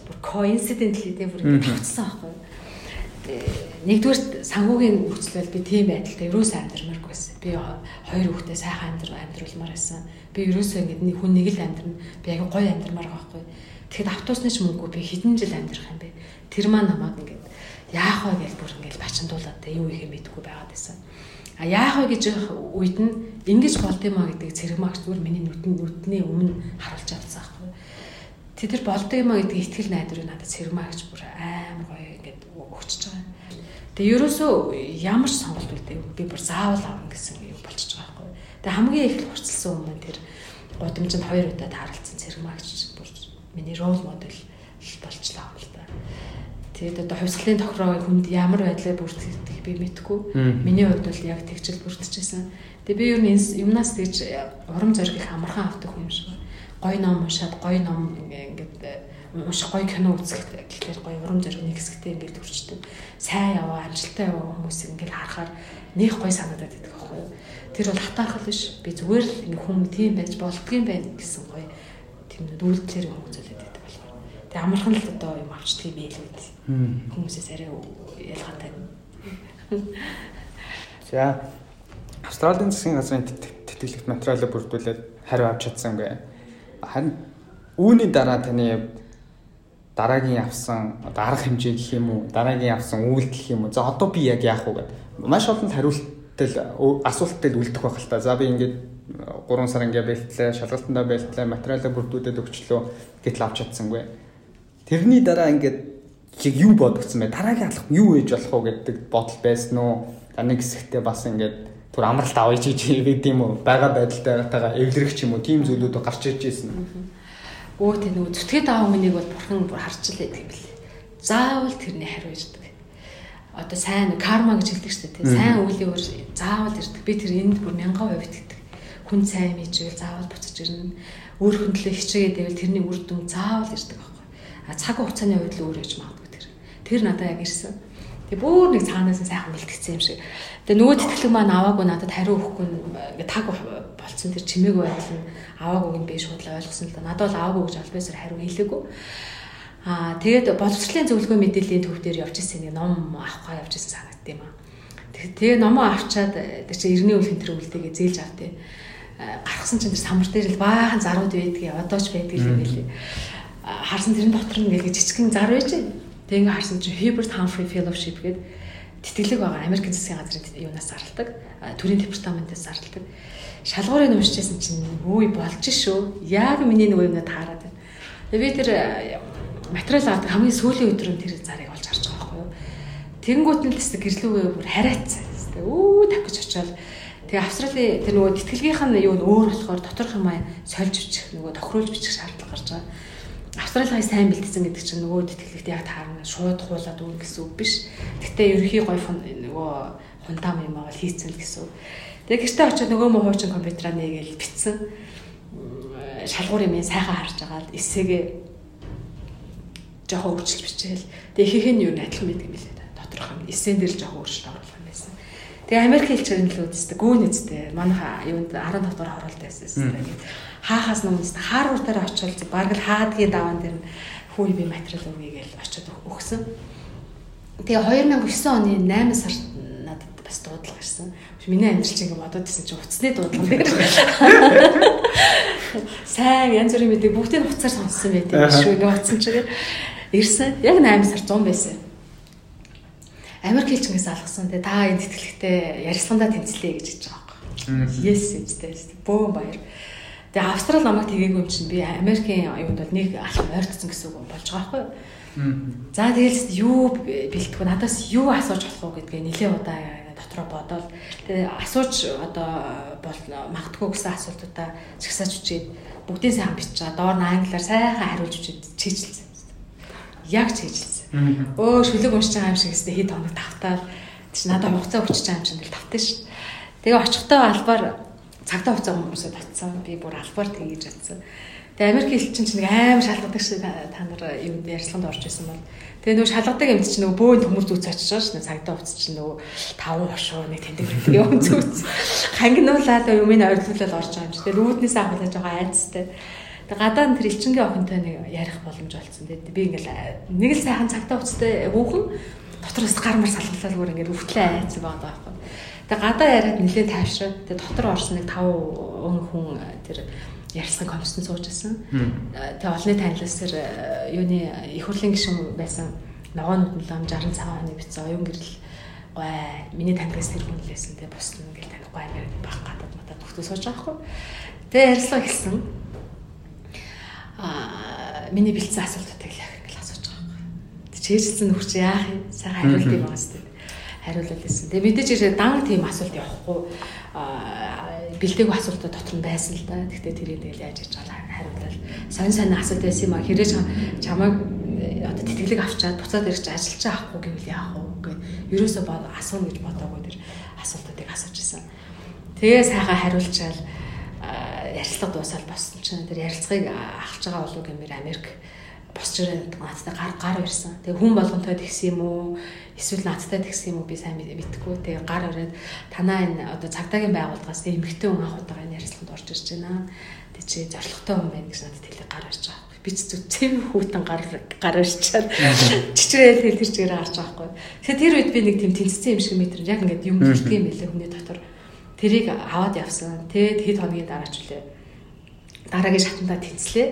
бүр coincidentally тэг бүр ингээд тогтсон байхгүй нэгдүгээр санхүүгийн нөхцөл би тийм байдалтай ерөөсөө амьдрмааргүй байсан. Би хоёр хүүхдээ сайхан амьдрал амьдруулмаар байсан. Би ерөөсөө ингэ хүн нэг л амьдрна. Би аягүй гоё амьдрмаар байхгүй. Тэгэхэд автобусны ч мөнгөө би хэдэн жил амьдрах юм бэ? Тэр маань намайг ингэ яах вэ гэж бүр ингэ бачандуулаад тэ юу их юм мэдгүй байгаад байсан. А яах вэ гэж үед нь ингэж болд юм а гэдэг цэрэг магч зүгээр миний нүдэн нүдний өмнө харуулж авсан байхгүй. Тэр болд юм а гэдэг ихтгэл найдварыг надад цэрэг магч бүр амар гоё өгчөж байгаа. Тэгээ ерөөсөө ямар ч сонголт үлдээв. Би бүр заавал авна гэсэн юм болчихж байгаа байхгүй. Тэгээ хамгийн их хурцлсан юм тэр гудамжинд хоёр удаа тааралцсан цэрмагч бүр миний рол модель болчлаа юм л та. Тэгээд одоо хувьсгалын тохироо хүнд ямар байдлаар бүртгэх би мэдгүй. Миний хувьд бол яг тэгчл бүртчихсэн. Тэгээ би ер нь юмнаас тэгж урам зориг их амархан авдаг юм шиг. гоё ном уншаад гоё ном ингээд унших гоё кино үзэх гэхлээр гоё урам зориг нэг хэсэгтээ ингээд төрчдөг. Сайн яваа, амжилттай яваа хүмүүс ингээд харахаар нэг гоё санагдаад байдаг аахгүй юу. Тэр бол хатаархал биш. Би зүгээр л ингээд хүн тийм байж болдгийм байна гэсэн гоё тийм үйлдэлээр хүмүүзүүлээд байдаг болохоор. Тэгээ амархан л одоо юм юм ээ л үү. Хүмүүсээс арай ялгаатай.
За Австралийн засгийн газрын тэтгэлэгт материалыг бүрдүүлээд хариу авч чадсангүй. Харин үүний дараа таны дараагийн явсан одоо арга хэмжээ гэх юм уу дараагийн явсан үйлдэл гэх юм уу? За одоо би яг яах вэ гэдэг маш олон хариултал асуултад үлдэх байх л та. За би ингээд 3 сар ингээ бэлтлээ шалгалтандаа бэлтлээ материалаа бүрдүүлээд өгчлөө гэтэл авч чадсангүй. Тэрний дараа ингээд яг юу бодогдсон бэ? Дараагийн алхам юу ээж болох вэ гэдэг бодол байсан уу? Нэг хэсэгтээ бас ингээд түр амралт авъя чи гэдэг юм уу? Байгаа байдалтайгаа эвлэрэх ч юм уу? Тийм зүйлүүд гарч ирж байсан.
Өө тэ нөгөө зүтгээд аав хүнийг бол бурхан бүр харж л байдаг юм билээ. Заавал тэрний хариу ирдэг. Одоо сайн карма гэж хэлдэг шүү дээ. Сайн үеийн өөр заавал ирдэг. Би тэр энд бүр мянган хувь итгэдэг. Хүн сайн мэдвэл заавал буцаж ирнэ. Өөр хөндлөө хичээгээд байвал тэрний үр дүн заавал ирдэг байхгүй. А цаг хугацааны хувьд л өөр яж магадгүй тэр. Тэр надад яг ирсэн. Тэг бүр нэг цаанаас нь сайхан бэлтгэсэн юм шиг. Тэгээ нөгөө тэтгэлэг маань аваагүй надад хариу өгөхгүй ингээ таг болцсон тэр чимээгүй байдал нь аваагүй юм би шууд л ойлгосон л да. Надад бол аваагүй гэж албасаар хариу хэлээгүй. Аа тэгээд боловсролын зөвлөгөө мэдээллийн төв дээр явж ирсэн нэг ном авахгаа явж ирсэн санагд юм аа. Тэгээ номоо авчаад тэр чинь эртний үл хэнтэр үлдээгээ зээлж автыг гаргасан чинь тэр самар дээр л баахан зарууд байдгийг одоо ч байдаг юм билий. Харсан тэрэн дотор нь ингээ жижигхэн зар байж Тэгээ ингээ харсан чинь Hubert Humphrey Fellowship гэдэг тэтгэлэг байгаа Америкийн засгийн газрын юунаас зарлдаг. Төрийн департаментээс зарлдаг. Шалгуурыг уншижсэн чинь өөй болж шүү. Яг миний нөгөө юмнад таарад байна. Тэгээ би тэр материал авдаг хамгийн сүүлийн өдрөө тэр зарыг олж харж байгаа байхгүй юу. Тэнгүүт нь тест гэрлүүгээ бүр харайцсан. Өө тах гэж очиод Тэгээ Австралийн тэр нөгөө тэтгэлгийнх нь юу н өөр болохоор доторх юм аа сольж бичих нөгөө тохируулж бичих шаардлага гарч байгаа. Австрали хай сайн бэлтгэсэн гэдэг чинь нөгөө тэтгэлэгт яг таарна шууд хуулаад өгнө гэсэн үг биш. Гэтэ ерөнхий гой нөгөө хунтам юм аа хийцэн гэсэн үг. Тэгээ гэртээ очиод нөгөө муу хуучин компьютераа нээгээл битсэн. Шалгуур юм сайхан харж байгаа л эсээгээ жоохон өөрчилж бичээл. Тэгээ ихэнх нь юу нэг адилхан байдаг юм билээ. Доторх юм. Эссэн дээр жоохон өөрчлөлт оруулах юм байсан. Тэгээ Америк хэлчээр нь л үсттэй гүүн үсттэй. Манайха юунд 15 дугаар хороолт байсан үсттэй хаахаас өмнөс хааруур дээр очил баг л хаадгийн даваан дээр хүү би материал өгье гэж очиод өгсөн. Тэгээ 2009 оны 8 сард надад бас дуудлага ирсэн. Миний амьдрал чинь ингээд бодоод исэн чинь уцсны дуудлага дээр. Сайн янз бүрийн мэдээ бүгдийг уцаар сонссон байдаг шүү. Ингээд уцсан чигээр ирсэн. Яг 8 сар 100 байсан. Америк хэлчингээс алгасан. Тэгээ та энэ тэтгэлэгтээ ярилцлагандаа тэмцлээ гэж хэлж байгаа байхгүй. Yes гэжтэй. Бөө баяр. Тэгээ Австрал намайг тгээгүй юм чинь би Америкийн юунд бол нэг алхам ойртсон гэсэн үг болж байгаа байхгүй? За тэгээл юу бэлтгэв надаас юу асууж болох вэ гэдгээ нэлээ удаа дотроо бодоод тэгээ асууж одоо бол магтгүй гэсэн асуултуудаа чагсааж үчээд бүгдийн сайн бичиж доор нь англиар сайхан хариулж үчээд чийжилсэн. Яг чийжилсэн. Өө шүлэг уншиж байгаа юм шиг өстэй хэд хоног тавтаад чи надад хугацаа өчөж байгаа юм шиг л тавтаа ш. Тэгээ очихтой албаар цагтаа хугацаа хүмүүсээ татсан. Би бүр албаар тэгэж чадсан. Тэгээ Америк хэлчин чинь нэг амар шалгадаг шиг та нар юунд ярьцлаганд орж исэн бол тэгээ нөгөө шалгадаг юм чинь нөгөө бөөн төмөр зүүц очиж шнэ цагтаа хугацаа чинь нөгөө таван хошуу нэг тэндэг тэндэг юм зүүц. Хангинуулаад юмыг ойрлуулаад орж байгаа юм чи. Тэгээ рүүднээс ахуулаад байгаа айцтай. Тэгээ гадаа тэр элчингийн охинтой нэг ярих боломж олцсон. Тэгээ би ингээл нэг л сайхан цагтаа хугацаатай хүүхэн дотроос гар мар салгалаад бүр ингээд өвтлээ айцсан байгаа байхгүй. Тэгээ гадаа яриад нэлээд тайвшраад тэгээ дотор орсон нэг 5 он хүн тэр ярьсан комиссонд сууж байсан. Тэгээ олонний танилцсаар юуны их хурлын гишүүн байсан ногоонууд нь лам 60 цагаан оны бицээ оюун гэрэл гой миний таньдгаас тэр хүн лээсэн тэгээ бус нь ингээл танихгүй амир байх гадаад матад нөхдөд сууж байгаа хгүй. Тэгээ ярилцлага хэлсэн. Аа миний бэлдсэн асуултуудыг л яг ингээл асууж байгаа хгүй. Тэг чийжсэн нөхч яах юм? Сайхан хариулт юм байна сте хариулал хэлсэн. Тэгээ мэдээж ирээ дан тийм асуулт явахгүй бэлдээгүй асуултууд дотор нь байсан л да. Гэхдээ тэрийг тэгэл яаж хийж байгаа хариулал сонь сонь асуулт байсан юм а хэрэг чамайг э, одоо тэтгэлэг авчаад буцаад ирж ажиллаж авахгүй гэвэл яах вэ гэд ерөөсөө асууна гэж бодоогүй тэр асуултуудыг асууж исэн. Тэгээ сайхан хариулчаал ярилцлага дуусаад боссон чинь тэр ярилцлагыг авч байгаа болов гэмээр Америк босч ирээд надтай гар гар ирсэн. Тэгээ хүн болгонтой тэгсэн юм уу? Эсвэл надтай тэгсэн юм уу? Би сайн мэдэхгүй. Тэгээ гар ирээд танаа энэ одоо цагдаагийн байгууллагаас эмэгтэй хүн анх удаага ярилцлаганд орж ирж байна. Тэг чи зоригтой хүн байна гэж надад хэлээ гар ирж байгаа би ч зүтсэм хүүтэн гар гар ирчаад чичрээл хэл тэр чигээр гарч байгаа байхгүй. Тэгэхээр тэр үед би нэг тийм тэнцсэн юм шиг метр яг ингээд юм хүрдэг юм байлээ хүний дотор. Тэрийг аваад явсан. Тэгээд хэд хоногийн дараач үлээ. Дараагийн шатандаа тэнцлээ.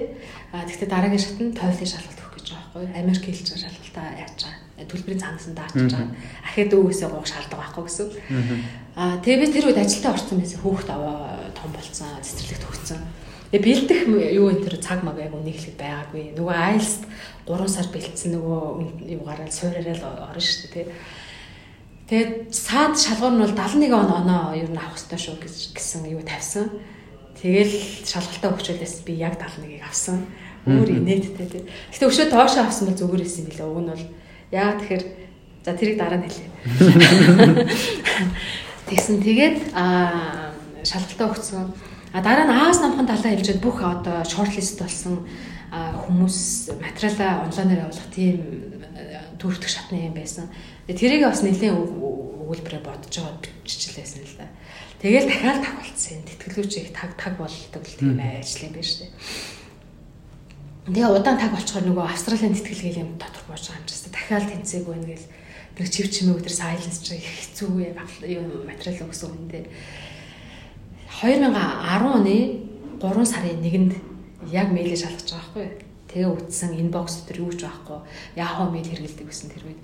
А тэгвэл дараагийн шатанд тойлын шалгалт өгөх гэж байгаа байхгүй. Америк хэлж байгаа шалгалтаа яаж байгаа. Төлбөрийн цангасан даачиж байгаа. Ахиад өвөөсөө гоох шаардлагагүй байхгүй гэсэн. А тэгээ би тэр үед ажилдаа орсон байсан. Хүүхд аваа том болцсон, цэцэрлэгт хөгцсөн. Тэгээ бэлдэх юу энэ тэр цаг маг яг үнийг хэлэхэд байгаагүй. Нөгөө IELTS 3 сар бэлдсэн нөгөө юугаараа суураараа орно шүү дээ тий. Тэгээд саад шалгуур нь бол 71 он оноо ер нь авах хэрэгтэй шүү гэсэн юу тавьсан. Тэгэл шалгалтаа өгчөлөөс би яг 71-ийг авсан. Өөр инээдтэй тий. Гэтэ өшөө доошоо авсан бол зүгээр исэн билээ. Уг нь бол яа тэгэхээр за тэрийг дараа нь хэлье. Тэгсэн тэгээд аа шалгалтаа өгсөн. А дараа нь аас намхан талаа хэлжээд бүх одоо шортлист болсон хүмүүс материалаа онлайнаар явуулах тийм төрөлтөх шатны юм байсан. Тэрийг бас нэлийн өгүүлбэрээр бодож байгаа биччихлээсэн л да. Тэгэл дахиад таг болцсон. Тэтгэлгүүчийг таг таг болдог л тийм байна шүү дээ. Тэгээ удаан таг болчоор нөгөө Австралийн тэтгэлгээ юм дотор бууж байгаа юм чинь дахиад тэнцээг байна гэл нэг чив чимээ өдр сайленс чи хэцүү юм материал өгсөн хүндээ 2010 оны 3 сарын 1-нд яг мэйлээ шалгаж байгаа байхгүй. Тэгээ үтсэн инбокс дээр юу ч байхгүй. Yahoo мэйл хэрэгэлдэг гэсэн тэр үед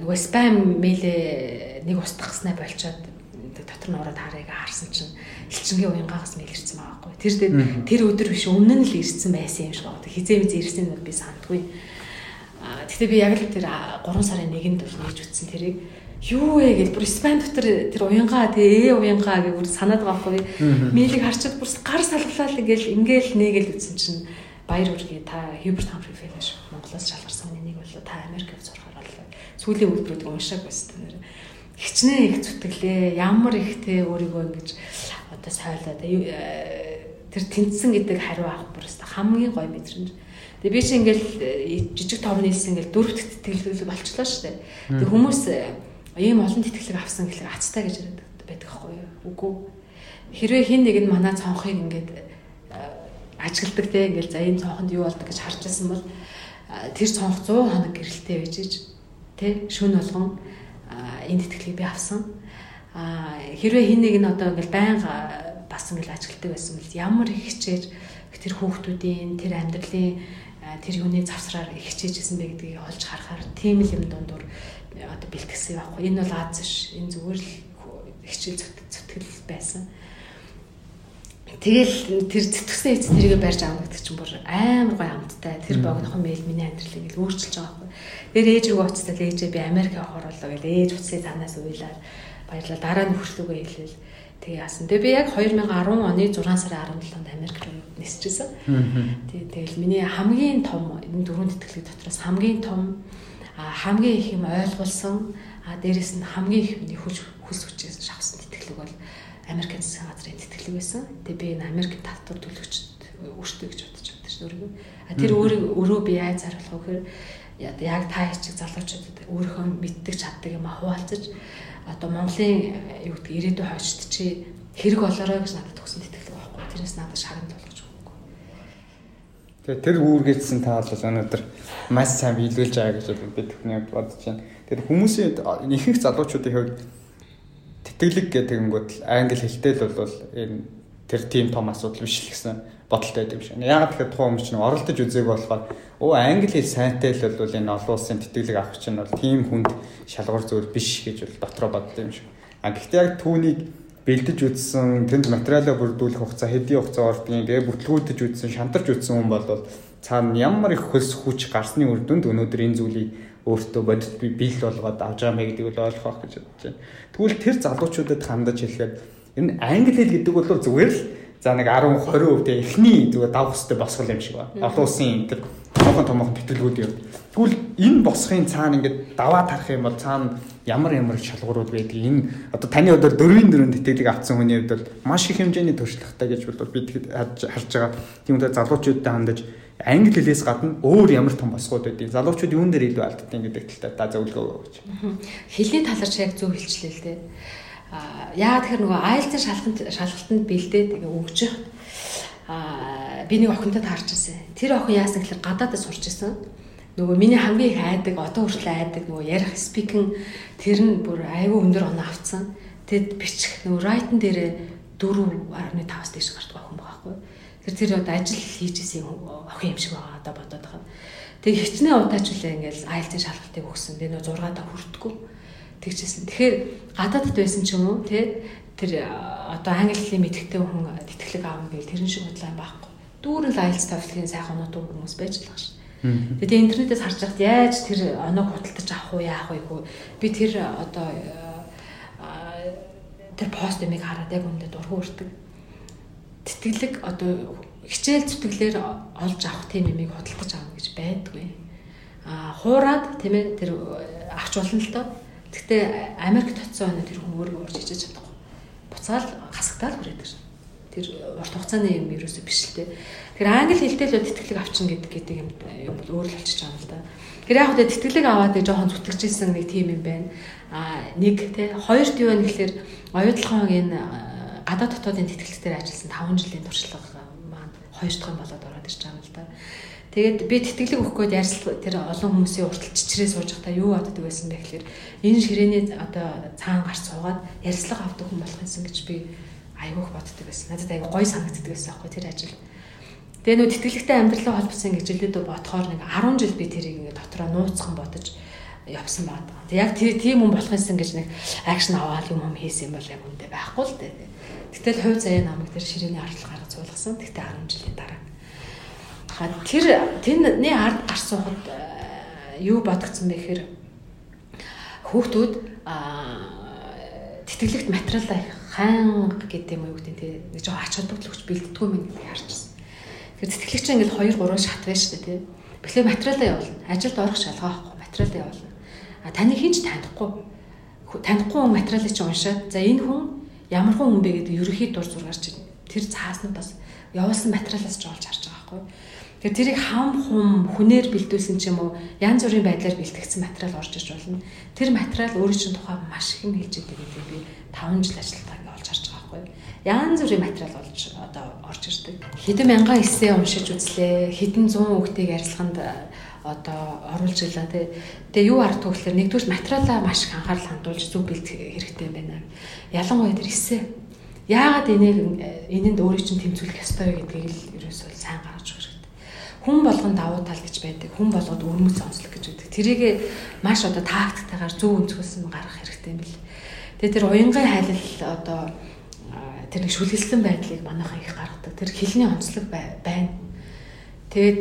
нөгөө спам мэйлээ нэг устгахснаа болчоод дотор нь ороод харыг харсан чинь элчингийн уянгаагаас мэйл ирсэн байгаа байхгүй. Тэр тэр өдөр биш өмнө нь л ирсэн байсан юм шиг байна. Хизээ мэж ирсэн нь би сандгүй. Гэхдээ би яг л тэр 3 сарын 1-нд бол нээж үтсэн тэрийг юу вэ гэж бүр спам дотор тэр уянгаа тэгээ ээ уянгаа гэж бүр санаад байгаа байхгүй. Мэйлийг харчаад бүр гар салглаад ингээл ингээл нэгэл үтсэн чинь баяр үргээ та Хьюберт Хамфри Фэлэш Монголоос шалгарсан нэг болоо та Америк явж сурахаар болоо. Сүүлийн үйлдвэрүүд уншааг байсан нэр. Хичнээн их зүтгэлээ. Ямар ихтэй өөрийгөө ингэж одоо сойлоо тэр тэнцсэн гэдэг хариу авах бүр хамгийн гоё мэдрэмж. Тэгээ би чи ингээл э, жижиг том нийлсэн ингээл дөрөвт тэтгэлэг болчлоо шүү дээ. Тэг хүмүүс э, ийм олон тэтгэлэг авсан гэхлээр ацтай гэж яриад байдаг байхгүй юу? Үгүй. Хэрвээ хин нэг нь манай цонхыг ингээд ажигладаг те ингээл за энэ цонхонд юу болдог гэж харж байсан бол тэр цонх 100 хоног гэрэлтэй байж те шүн болгон энэ тэтгэлгийг би авсан. А хэрвээ хин нэг нь одоо ингээл байнга бас ингээл ажигладаг байсан бол ямар их хичээж тэр хүүхдүүдийн тэр амьдралын тэр юуны завсраар их хичээжсэн бэ гэдгийг олж харахаар тийм л юм дундуур одоо бэлтгэсэн байхгүй. Энэ бол Аз ш. Энэ зүгээр л хичээл зүтгэл байсан. Тэгэл тэр зэтгсэн эц тэрийг барьж авна гэдэг чинь бүр амар гоё амттай. Тэр богинохон мэйл миний амьдралыг ингээл өөрчилж байгаа байхгүй. Тэр ээж рүү уцтал ээжээ би Америк болоо гэл ээж уцсыг танаас уйлаад баярлал дараа нь хүртлүүгээ хэлээл тэгээ яасан. Тэгээ би яг 2010 оны 6 сарын 17-нд Америк руу нисчихсэн. Тэгээ тэгэл миний хамгийн том энэ дөрөв тэтгэлэг дотроос хамгийн том хамгийн их юм ойлгуулсан а дээрэс нь хамгийн их миний хүч хүс хүчээс шавсан тэтгэлэг бол Америк засгийн газрын тэтгэлэг байсан. Тэгээ би энэ Америк татвар төлөгчд өөртөө гэж бодож байдаг шүү өөрөө. А тэр өөрөө өөрөө би яаж хариулах вэ гэхээр яг та чиг залуучуудад өөрийнхөө мэддэг чаддаг юм хуваалцаж одоо Монголын юу гэдэг ирээдүйн хойшд чи хэрэг болоорой гэж надад төгсөн тэтгэлэг байхгүй. Тэрнээс надад шагнал болгож өгөхгүй.
Тэгээ тэр үүргээдсэн та бол өнөөдөр маш сайн биелүүлж байгаа гэж би түүний бодож байна. Тэр хүмүүсийн ихэнх залуучуудын хувьд тэтгэлэг гэдэг нь англи хэлтэй л бол энэ тэр тийм том асуудал биш л гэсэн бодолтой байдаг юм шиг. Яг тэгэхээр тухайн хүмүүс чинь оролдож үзээг болохоор өө англи хэл сайнтай л бол энэ олон улсын тэтгэлэг авах чинь бол тийм хүнд шалгуур зүйл биш гэж бол дотроо боддог юм шиг. А гэхдээ яг түүнийг бэлдэж үзсэн, тэнд материалаа бүрдүүлэх хугацаа хэдийн хугацаа ордгийн, тэгээ бүтлгүүдэж үзсэн, шантарч үзсэн хүн бол цаана ямар их хөлс хүч гарсны үр дүнд өнөөдөр энэ зүйлийг өөртөө бодит биел болгоод авч байгаа мэй гэдэг бол ойлгох гэж бодож байна. Тэгвэл тэр залуучуудад хандаж хэлэхэд энэ англи хэл гэдэг бол зүгээр л за нэг 10 20% тэ эхний зүгээр давх хөстэй босгол юм шиг байна. Олон улсын тэр Монгол жоохон томоохон тэтгэлгүүд юм. Тэгвэл энэ босхын цаана ингээд даваа тарах юм бол цаана ямар ямар шалгуурууд байдгийг энэ одоо таны өдөр дөрвийн дөрөв тэтгэлэг авсан хүний хувьд бол маш их хэмжээний туршлагатай гэж бол бид харж байгаа. Тийм үү залуучуудтай хандаж англи хэлээс гадна өөр ямар том босгууд байдгийг залуучууд юун дээр илүү алддаг гэдэг талаар та зөвлөгөө өгөөч.
Хэлний талаар яг зөв хэлчлээ л дээ. Аа яагаад тэгэхээр нөгөө IELTS-ийн шалгалтанд шалгалтанд бэлдээд ингээ өгч аа би нэг охинтой таарч ирсэн. Тэр охин яасан гэхээр гадаадд сурч ирсэн. Нөгөө миний хамгийн их айдаг, одоо хүртэл айдаг нөгөө ярих спикинг тэр нь бүр айгүй өндөр оноо авцсан. Тэгэд бичих нөгөө write-н дээрээ 4.5-аас дээш гардаг охин байгаа байхгүй. Тэр тэр одоо ажил хийж исэн охин юм шиг байгаа одоо бодоод байгаа. Тэгээ хичнээн удаачлаа ингээл IELTS-ийн шалгалтыг өгсөн. Тэгээ нөгөө 6 та хүртгүү тэгжсэн. Тэгэхээр гадаадд байсан ч юм уу те тэр одоо англи хэлний мэдхтэй хүн тэтгэлэг аав гэвэл тэрэн шиг бодлоо байхгүй. Дүүрэн л IELTS TOEFL-ийн сайхан оноотой хүмүүс байж л байгаа шүү. Тэгээд интернетээс харж байхад яаж тэр оноог худалдаж авах уу яах вэ? Би тэр одоо тэр пост юмыг хараад яг үүндээ дургу өртөг. Тэтгэлэг одоо хичээл зүтгэлээр олж авах тийм юмыг худалдаж авах гэж байдгүй. А хуураад тийм ээ тэр авч болно л доо. Гэхдээ Америкт очсон өнө тэр хүн өөрөө урьж ичиж чадахгүй буцаал хасагтаал хүрээд ирсэн. Тэр урт хугацааны юм ерөөсөө биш л дээ. Тэгэхээр англи хэлтэй л тэтгэлэг авчин гэдэг гэдэг юм юм өөр л болчихж байгаа юм л да. Тэгэхээр яг хөө тэтгэлэг аваад нэг жоохон зүтгэжсэн нэг тим юм байна. А нэг те хоёрт юу вэ гэхээр оюутлахын энэ гадаад дотоодын тэтгэлэгтэр ажилласан 5 жилийн туршлага маань хоёр дахь юм болоод ороод ирж байгаа юм л да. Тэгээд би тэтгэлэг өгөх гээд ярьцлага тэр олон хүмүүсийн уртл чичрээ сууж байхдаа юу боддог байсан бэ гэхээр энэ ширээний одоо цаана гарч суугаад ярьцлага авдаг хүн болох юмсан гэж би айгүйх боддог байсан. Надад айгүй гоё санагддаг байсан аахгүй тэр ажил. Тэгээ нөө тэтгэлэгтэй амьдралаа холбосон гэж жилдээ бодохоор нэг 10 жил би тэрийг ингээ дотроо нууцхан бодож явсан байна. Тэг яг тэр тийм хүн болох юмсан гэж нэг акшн аваад юм юм хийсэн юм бол яг үндэ байхгүй л дээ. Гэтэл хувь заяа намайг тэр ширээний ардлага гаргаж суулгасан. Тэгтээ 10 жилийн дараа тэр тэрний ард гарч суухад э, юу бодгцсон бэ гэхээр хүүхдүүд тэтгэлэгт материалаа ханга гэдэг юм уу гэдэг тийм нэг жоо ач холбогдол өгч бэлддэггүй юм гэж харчихсан. Тэгэхээр тэтгэлэгч ингээл 2 3 шат байж дээ тийм. Тэгэхээр материалаа явуулна. Ажилд орох шалгаа авахгүй материалаа явуулна. А таны хинч танихгүй. Танихгүй материалыг чи уншаад за энэ хүн ямар хүн хүн бэ гэдэг ерөөхий дур зургаар чи тэр цааснуудаас явуулсан материалаас ч олж харж байгаа байхгүй. Тэгэхээр тэрийг хам хум хүнээр бэлдүүлсэн ч юм уу янз бүрийн байдлаар бэлтгэгдсэн материал орж иж болно. Тэр материал өөрөө чинь тухай маш их юм хэлж байгаа гэдэг би 5 жил ажилладаг ингээ олж харж байгаа байхгүй. Янз бүрийн материал болж одоо орж ирдэг. Хэдэн мянган эссе уншиж үзлээ. Хэдэн зуун хүүхдийг арилгаханд одоо оруулж илаа тий. Тэгээ юу ардгүй гэхээр нэгдүгээр материалаа маш их анхаарал хандуулж зөв бэлтгэх хэрэгтэй юм байна. Ялангуяа тэр эссе яагаад энийг энэнд өөрийг чинь тэмцүүлэх ёстой вэ гэдгийг л ерөөсөө сайн гаргаж өгөх хүн болгон давуу тал гэж байдаг. Хүн болгоод өрмөц онцлог гэж байдаг. Тэрийг маш одоо тактиктайгаар зөв өнцгөөсөн гаргах хэрэгтэй юм бэл. Тэгээ тэр уянгын хайлал одоо тэр нэг шүлгэлсэн байдлыг манайхан их гаргадаг. Тэр хилний онцлог байна. Тэгээд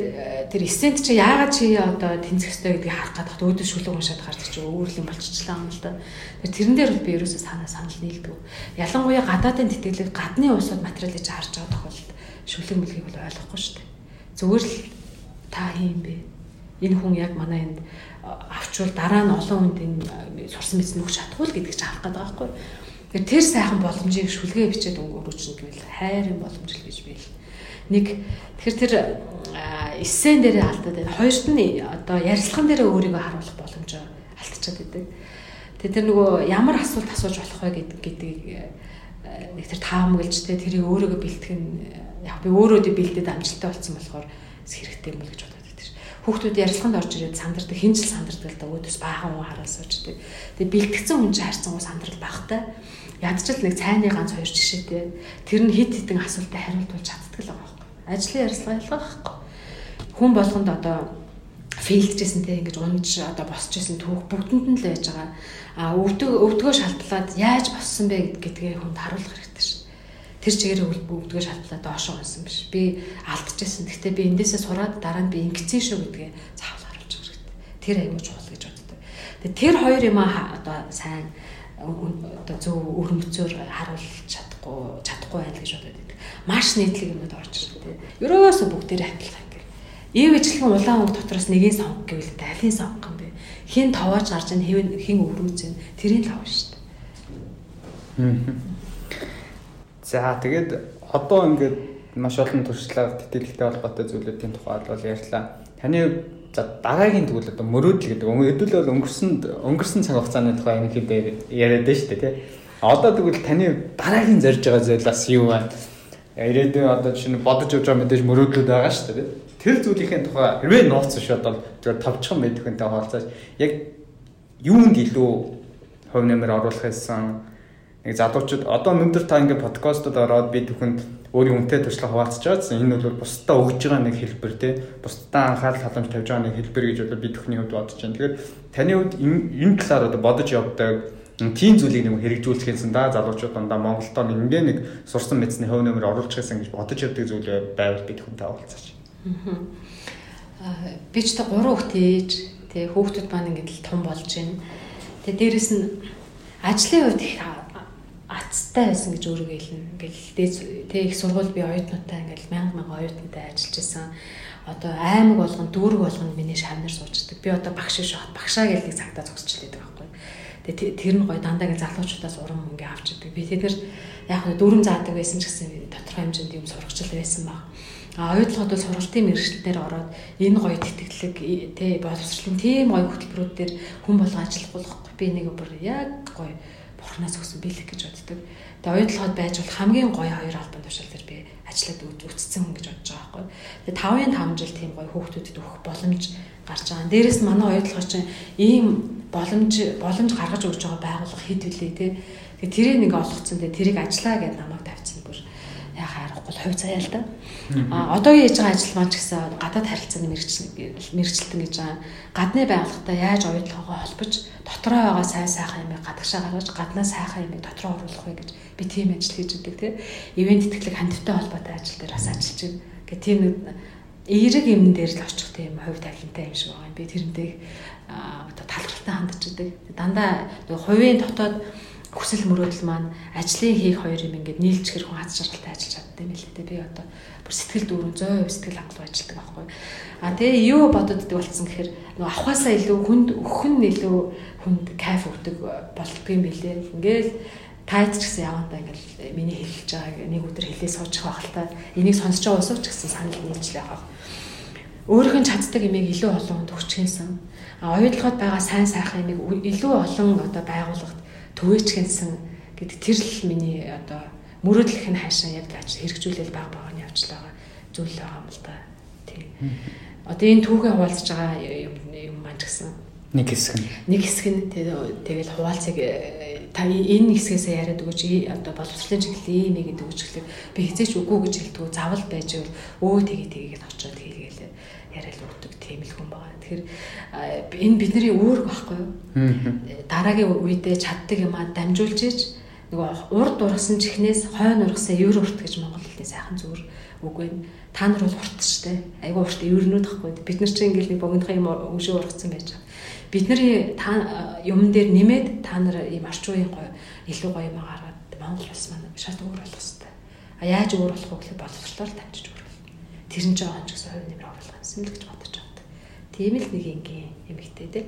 тэр эссент чи яагаад чи одоо тэнцэх ёстой гэдгийг харах гадах өөдөө шүлэг уншаад гардаг чи өөрлөм болчихлаа юм л да. Тэр тэрэн дээр бол би ерөөсөө санаа санал нийлдэг. Ялангуяа гадаадын тэтгэлэг гадны улсууд материалыг харж байгаа тохиолдолд шүлэг мэлгийг бол ойлгохгүй шүү дээ зүгээр л та хийм бэ. Энэ хүн яг манай энд авчвал дараа нь олон хүнд энэ сурсан мэдсэн өгч чадахгүй л гэдгийг ч харах гэдэг байгаа байхгүй. Тэр сайхан боломжийг шүлгээ бичээд өнгөрүүлж гэвэл хайрын боломж л гэж би л нэг тэгэхээр тэр эссен дээр алдаад байна. Хоёрт нь одоо ярилцлаган дээр өөрийгөө харуулах боломж алдчихад байдаг. Тэгээ тэр нөгөө ямар асуулт асууж болох вэ гэдгийг нэг тэр таамаглаж тэ тэрийг өөрийгөө бэлтгэн яг би өөрөө дэ бэлдээд амжилттай болсон болохоор хэрэгтэй юм л гэж бодоод байдаг ш. Хүүхдүүд ярилцлаганд орж ирээд сандардаг, хинжил сандардаг л да өөдөөс баахан уу хараал суучдаг. Тэгээ бэлтгэсэн хүн чинь харсан уу сандрал багтай. Ядчил нэг цайны ганц хоёр жишээтэй. Тэр нь хит хитэн асуултад хариулт болж чаддаг л байгаа. Ажлын ярилцлага ялгаахгүй. Хүн болгонд одоо фейлдчихсэн те ингэж унж одоо босчихсэн түүх бүгдэнд нь л байж байгаа. А өвдөг өвдгөө шалтлаад яаж боссон бэ гэдгээ хүнд харуулах хэрэгтэй ш тэр чигээр өвдгөө шалтлаа доошоо унсан биш. Би алдчихсан. Гэхдээ би эндээсээ сураад дараа нь би ингэсэн шүү гэдгээ заавал харуулж байгаа хэрэгтэй. Тэр аюул чухал гэж боддог. Тэгээ тэр хоёр юм одоо сайн одоо зөв өрөмцөөр харуулж чадахгүй чадахгүй байл гэж байдаг. Маш нийтлэг юмуд орж ирдэг. Ерөөсө бүгдээрээ адилхан гэр. Ив ижлэгэн улаан үг дотроос нэгийг сонгох гэвэл алийг сонгох юм бэ? Хин товоож гарч ийн хин хин өврүүц ин тэрийг л авна шүү дээ.
За тэгээд одоо ингээд маш олон туршлага тэтгэлэгтэй холбоотой зүйлүүдийн тухай бол ярьлаа. Таны за дараагийн тэгвэл одоо мөрөөдөл гэдэг. Хэдүүл бол өнгөрсөн өнгөрсөн цаг хугацааны тухай энэ хэд яриад байна шүү дээ тий. Одоо тэгвэл таны дараагийн зорж байгаа зүйл бас юу байна? Ирээдүйн одоо жишээ нь бодож явж байгаа мэдээж мөрөөдлүүд байгаа шүү дээ. Тэр зүйлийнхээ тухай хэрвээ нууц шууд бол зүгээр товчхон байдаг хүнтэй хаалцаж яг юунд илүү хувь нэмэр оруулах гэсэн нэг залуучууд одоо өнөөдөр та ингээд подкастод ороод би түүхэнд өөрийн үнэтэй туршлага хуваалцаж байгаа. Энэ бол бусдаа өгж байгаа нэг хэлбэр те. Бусдаа анхаарал халамж тавьж байгаа нэг хэлбэр гэж бол би түүхний хувьд бодож байна. Тэгэхээр таны хувьд энэ талаар одоо бодож явдаг тийм зүйлийг нэг хэрэгжүүлэх гэсэн да залуучууд дандаа Монголдоо ингээ нэг сурсан мэдсний хөв нэмэр оруулах гэсэн гэж бодож явдаг зүйл байвал би түүхэнтэй уулзаач.
Аа би ч та гурван хүүхд ээж тэгээ хүүхдүүд маань ингээд том болж байна. Тэгээ дээрэс нь ажлын хувьд их ацтай байсан гэж өөрийгөө хэлнэ. Ингээл тэг их сургууль би оюутнуудтай ингээл мянга мянга оюутнуудтай ажиллаж исэн. Одоо аймаг болгон дүүрэг болгон миний шавнар суучдаг. Би одоо багш бат багшаа гэлдэг цагтаа зогсчихлээ байхгүй. Тэгээ тэр нь гоё дандаа ингээл залуучуудаас урам ингээ авч идэг. Би тэд нар яг нь дүүрэн заадаг байсан ч гэсэн тодорхой хэмжээнд юм сургачл байсан баг. А оюутлогод бол сургалтын мэрэгчлэлээр ороод энэ гоё тэтгэлэг тий боловсролын тийм гоё хөтөлбөрүүд дээр хүн болго ажиллах болохгүй. Би нэг бүр яг гоё бурхнаас өгсөн бэлэг гэж боддог. Тэгээ оюутлогод байж бол хамгийн гоё хоёр албан тушаал дээр би ажиллаад үтцсэн хүн гэж бодож байгаа байхгүй. Тэгээ 5-5 жил тийм гоё хүүхдүүдэд өгөх боломж гарч байгаа. Дээрээс манай оюутлогоо чинь ийм боломж боломж гаргаж өгч байгаа байгууллага хэд вүлээ те. Тэгээ тэрийг нэг олгоцсон тэгээ тэрийг ажиллаа гэдээ намайг тавьчихсан бүр яхаа аргагүй хувь заяа л да. А одоогийн хийж байгаа ажил маань ч гэсэн гадаад харилцааны мэрэгчлэлтэн гэж байгаа. Гадны байгууллагатай яаж оюутлогоо холбож дотроо байгаа сайн сайхан юмыг гадагшаа гаргаж гаднаа сайхан юмыг дотроо оруулах вэ гэж би тийм ажил хийж өгдөг тийм. Ивент тэтгэлэг хандивтай холбоотой ажил дээр бас ажиллаж байна. Гэхдээ тийм нэг эерэг юм дээр л очих тийм хувь тавилантай юм шиг байгаа юм. Би тэрнтэй одоо талхралтай хандж идэг. Дандаа хувийн дотоод хүсэл мөрөөдөл маань ажлын хийх хоёр юм ингээд нийлжгэр хүн аз жаргалтай ажиллаж чаддаг юм л дээ. Би одоо бүр сэтгэл дүүрэн 100% сэтгэл хангалуун ажилладаг байхгүй. А тэгээ юу бододдаг болсон гэхээр нөгөө авахаасаа илүү хүнд өгөх нь илүү хүнд кайф өгдөг болдго юм билээ. Ингээл таад ч гэсэн явандаа ингээл миний хэлж байгааг нэг өдөр хэлээ суучих байх л та. Энийг сонсож байгаа усууч гэсэн санал нийлжлээ байгаа. Өөрийнх нь чаддаг имийг илүү олон хүнд өгчихсэн. А оюутлогод байгаа сайн сайхан имийг илүү олон одоо байгууллагад төвөөч гэнсэн гэдэг тэр л миний одоо мөрөөдлөх нь хаашаа яг яаж хэрэгжүүлэл баг багны явж байгаа зүйл байгаа юм л да. Тийм. Одоо энэ түүхээ хуваалцаж байгаа юм юм маань ч гэсэн
нэг хэсэг нь
нэг хэсэг нь тэгэл хуваалцыг э, та энэ хэсгээс яриад өгөөч одоо боловсролын чиглэл ийм гэдэг гэхлээр би хизээч үгүй гэж хэлдэг завал байж өө өө тгий тгийгээд очиод хийгээл яриад өгдөг тийм л хүн байгаа. Тэгэхээр энэ бидний үүрэг байхгүй юу? Дараагийн үедээ чаддаг юм а дамжуулж иж нөгөө урд ургасан чихнээс хойно ургасан евр урт гэж монгол хэлний сайхан зүгээр үг байна. Та нар бол урт штэ. Айгу урт еврнүүд байхгүй. Бид нар чинь ингээл нэг богинохон юм өшөө ургацсан байж байгаа. Бидний та юмн дээр нэмээд та нар ийм орчин үеийн гоё илүү гоё юм гаргаад Монгол улс маань шал өөр болох хэрэгтэй. А яаж өөр болох вэ гэхэл боловсролоор дамжиж өөр. Тэр нь жоохон ч гэсэн хувь нэмэр оруулах л гэж бодож. Тийм л нэг ингийн эмэгтэй те.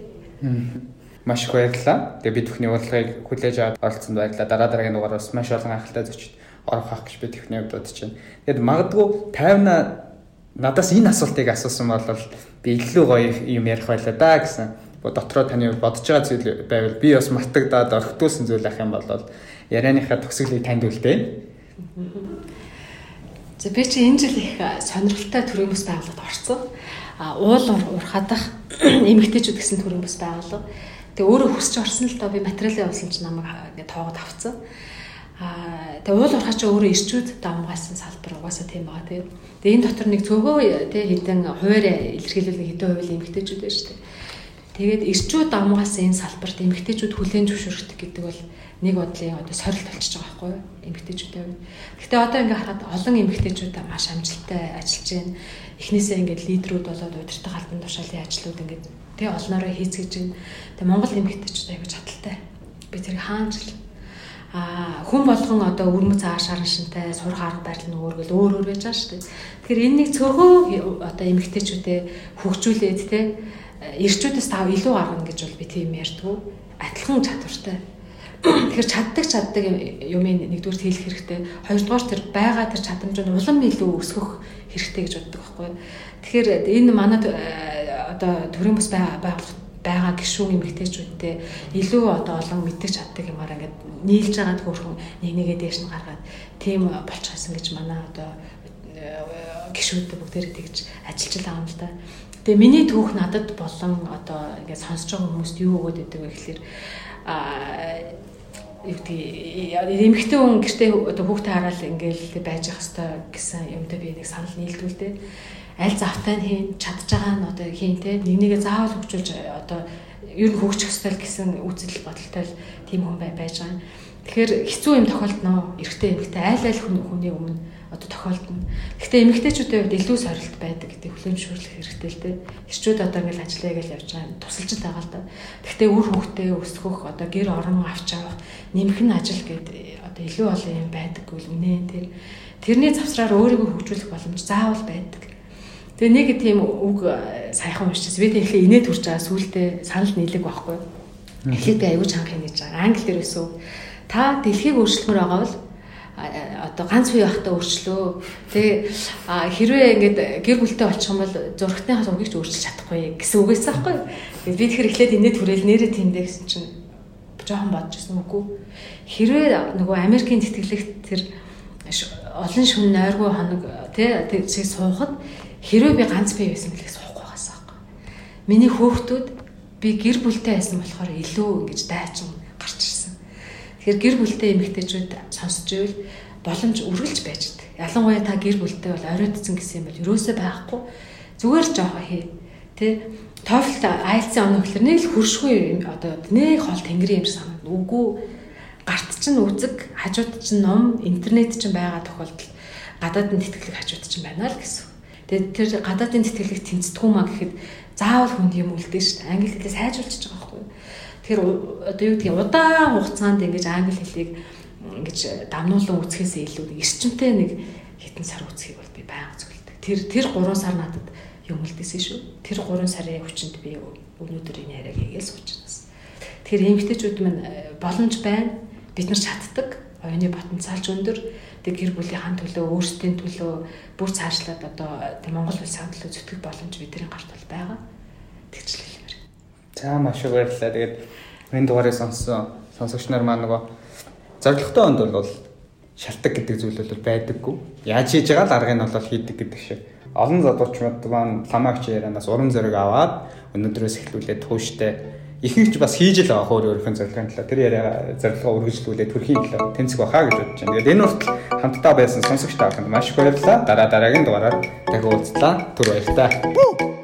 Маш их баярлалаа. Тэгээ би түүхний урилгыг хүлээж аваад оролцсонд баярлалаа. Дараа дараагийн дугаараас маш олон анхaalтай зочид орох ах гэж би түүхний бодож байна. Тэгэд магадгүй 50 надаас энэ асуултыг асуусан бол би илүү гоё юм ярих байлаа да гэсэн дотроо таны бодож байгаа зүйл байвал би бас мартагдаад орхитуулсан зүйл ах юм бол ярианыхаа төгсгөлийг танд үлдээ.
За би чи энэ жил их сонирхолтой төрийн бас байгууллагад орсон. А уул урхадах эмэгтэйчүүд гэсэн төрийн бас байгууллага. Тэгээ өөрөө хүсч орсон л доо би материалын явуулсан чинь намайг ингээд тоогод авцсан. Аа тэгээ уул урхаач өөрөө ирчүүд давмгаасан салбар угаасаа тийм байгаа тийм. Тэгээ энэ дотор нэг цөөхөө тий хэдэн хуваар илэрхийлэл хэдэн хувийн эмэгтэйчүүд шүү дээ. Тэгээд эрчүүд амгаас энэ салбарт эмэгтэйчүүд хүлээн зөвшөөрөхдөг гэдэг бол нэг бодлын одоо сорилт болчихж байгаа байхгүй юу эмэгтэйчүүдтэй. Гэхдээ одоо ингээ харахад олон эмэгтэйчүүд маш амжилттай ажиллаж байна. Эхнээсээ ингээд лидерүүд болоод удирдах албан тушаалын ажлууд ингээд тэг олноороо хийцгэж байна. Тэг Монгол эмэгтэйчүүд аягүй чадaltaй. Би тэр хаанч а хүн болгон одоо өрмөц аашаар шинтэй сурах арга барил нь өөр гэл өөр өөр байж байгаа шүү дээ. Тэгэхээр энэ нэг цөөхөө одоо эмгтээчүүдээ хөгжүүлээд те эрчүүдээс тав илүү гаргана гэж бол би тийм ярьдгүй. Адилхан чадвартай. Тэгэхээр чаддаг чаддаг юм нэгдүгээр хэлэх хэрэгтэй. Хоёрдугаар тэр байгаа тэр чадамжууд улам илүү өсгөх хэрэгтэй гэж боддог байхгүй. Тэгэхээр энэ манай одоо төрийн бас байгууллага байгаа гişүүн эмэгтэйчүүдтэй илүү одоо олон мэддэг чаддаг юмараа ингээд нийлж байгаа хөөрхөн нэг нэгээ дээш нь гаргаад тийм болчихсон гэж манай одоо гişүүдтэй бүгдээрээ тэгж ажиллаж байгаа юм л да. Тэгээ миний түүх надад болон одоо ингээд сонсож байгаа хүмүүст юу өгөөд идэг вэ гэхэлэр а юу гэдэг эмэгтэй хүн гэртээ одоо хүүхдээ хараад ингээл байж явах хэвээр гэсэн юмтай би нэг санал нийлдүүлдэ аль завтай нь хийн чадж байгаа нь одоо хийн те нэг нэгэ заавал хөгжүүлж одоо ер нь хөгжих ёстой гэсэн үзэл бодолтой тийм хүн байж байгаа. Тэгэхээр хэцүү юм тохиолдно. Эрэгтэй эмэгтэй аль аль хүний өмнө одоо тохиолдно. Гэхдээ эмэгтэйчүүдийн хувьд илүү сорилт байдаг гэдэг хүлэмжшүүлэх хэрэгтэй л дээ. Ирчүүд одоо ингээл ажиллая гэж явж байгаа тусалж байгаа л да. Гэхдээ үр хөвгтөө өсгөх одоо гэр орон авч авах нэмэх нь ажил гэдэг одоо илүү олон юм байдаггүй л үнэ тэр. Тэрний завсраар өөрийгөө хөгжүүлэх боломж заавал байдаг. Тэгээ нэг тийм үг э, саяхан уншчихсан. Би тэгэхээр инээ төрж байгаа сүултээ санал нийлэг байхгүй. Эхлээд би аюул чанга хийж байгаа. Англи дээр өсөв. Та дэлхийг өөрчлөхөр байгаа бол одоо ганц бие байхдаа өөрчлөө. Тэгээ хэрвээ ингээд гэр бүлтэй болчих юм бол зургатныхаа зургийг ч өөрчилж чадахгүй гэсэн үгээс аахгүй. Би тэгэхээр эхлээд инээ түрэл нэрээ тэмдэг гэсэн чинь жоохон бодож ирсэн үгүй. Хэрвээ нөгөө Америкийн тэтгэлэгт тэр олон шүн нойргүй хоног тий тэг суухад Хэрвээ би ганц бие байсан бэлээ суухгүй байгаасаа байхгүй. Миний хөөхтүүд би гэр бүлтэй байсан болохоор илүү ингэж дайчин. Тэгэхээр гэр бүлтэй эмэгтэйчүүд сонсч ивэл боломж үргэлж байж дээ. Ялангуяа та гэр бүлтэй бол оройтцсан гэсэн юм бол юусоо байхгүй. Зүгээр жоохоо хий. Тэ TOEFL IELTS-ийн оноо гэхэлэр нэг л хуршгүй одоо нэг хол тэнгэрийн юм санаад үгүй гарт чинь үзэг хажууд чинь ном интернет чинь байгаа тохиолдолд гадаад нь тэтгэлэг хажууд чинь байна л гэсэн. Тэгээд тэр гадаадын тэтгэлэг тэнцдэггүй маа гэхэд заавал хүнд юм үлдэн шүү дээ. Англи хэлээ сайжруулчих байгаа. Тэгэхээр одоо юу гэдгийг удаан хугацаанд ингэж англи хэлийг ингэж дамнуулан үсгэхээс илүү эрчимтэй нэг хитэн сар үсгийг бол би байнга зөвлөдөг. Тэр тэр 3 сар надад юм үлдээсэн шүү. Тэр 3 сарын хүчинд би өнөөдөр энэ яриаг хийгээл суучнаас. Тэгэхээр эмгтээчүүд минь э, боломж байна. Бид нар чаддаг. Оюуны потенциалч өндөр тэг гэр бүлийнхэн төлөө өөрсдийн төлөө бүр цаашлаад одоо Монгол улсын төлөө зүтгэх боломж бидний гарт бол байгаа. Тэгж л хэлмээр.
За маш их баярлалаа. Тэгээд энэ дугаарыг сонссон сонсогч нар маань нөгөө зоригтой онд бол шалтгаан гэдэг зүйл бол байдаггүй. Яаж хийж байгаа л аргыг нь бол хийдэг гэдэг шиг. Олон задуучмууд маань ламаагч ярианаас урам зориг аваад өнөөдрөөс эхлүүлээд тууштай ихэнх ч бас хийж л байгаа хөөр өөрийнхөө зорилгын талаа тэр яриа зорилгоо үргэлжлүүлээд төрхийн талаа тэнцэх байхаа гэж бодож байна. Тэгээд энэ хүртэл хамтдаа байсан сонсогч та бүхэнд маш их баярлалаа. Дараа дараагийн дугаараар дахин уулзлаа. Түр баярлалаа.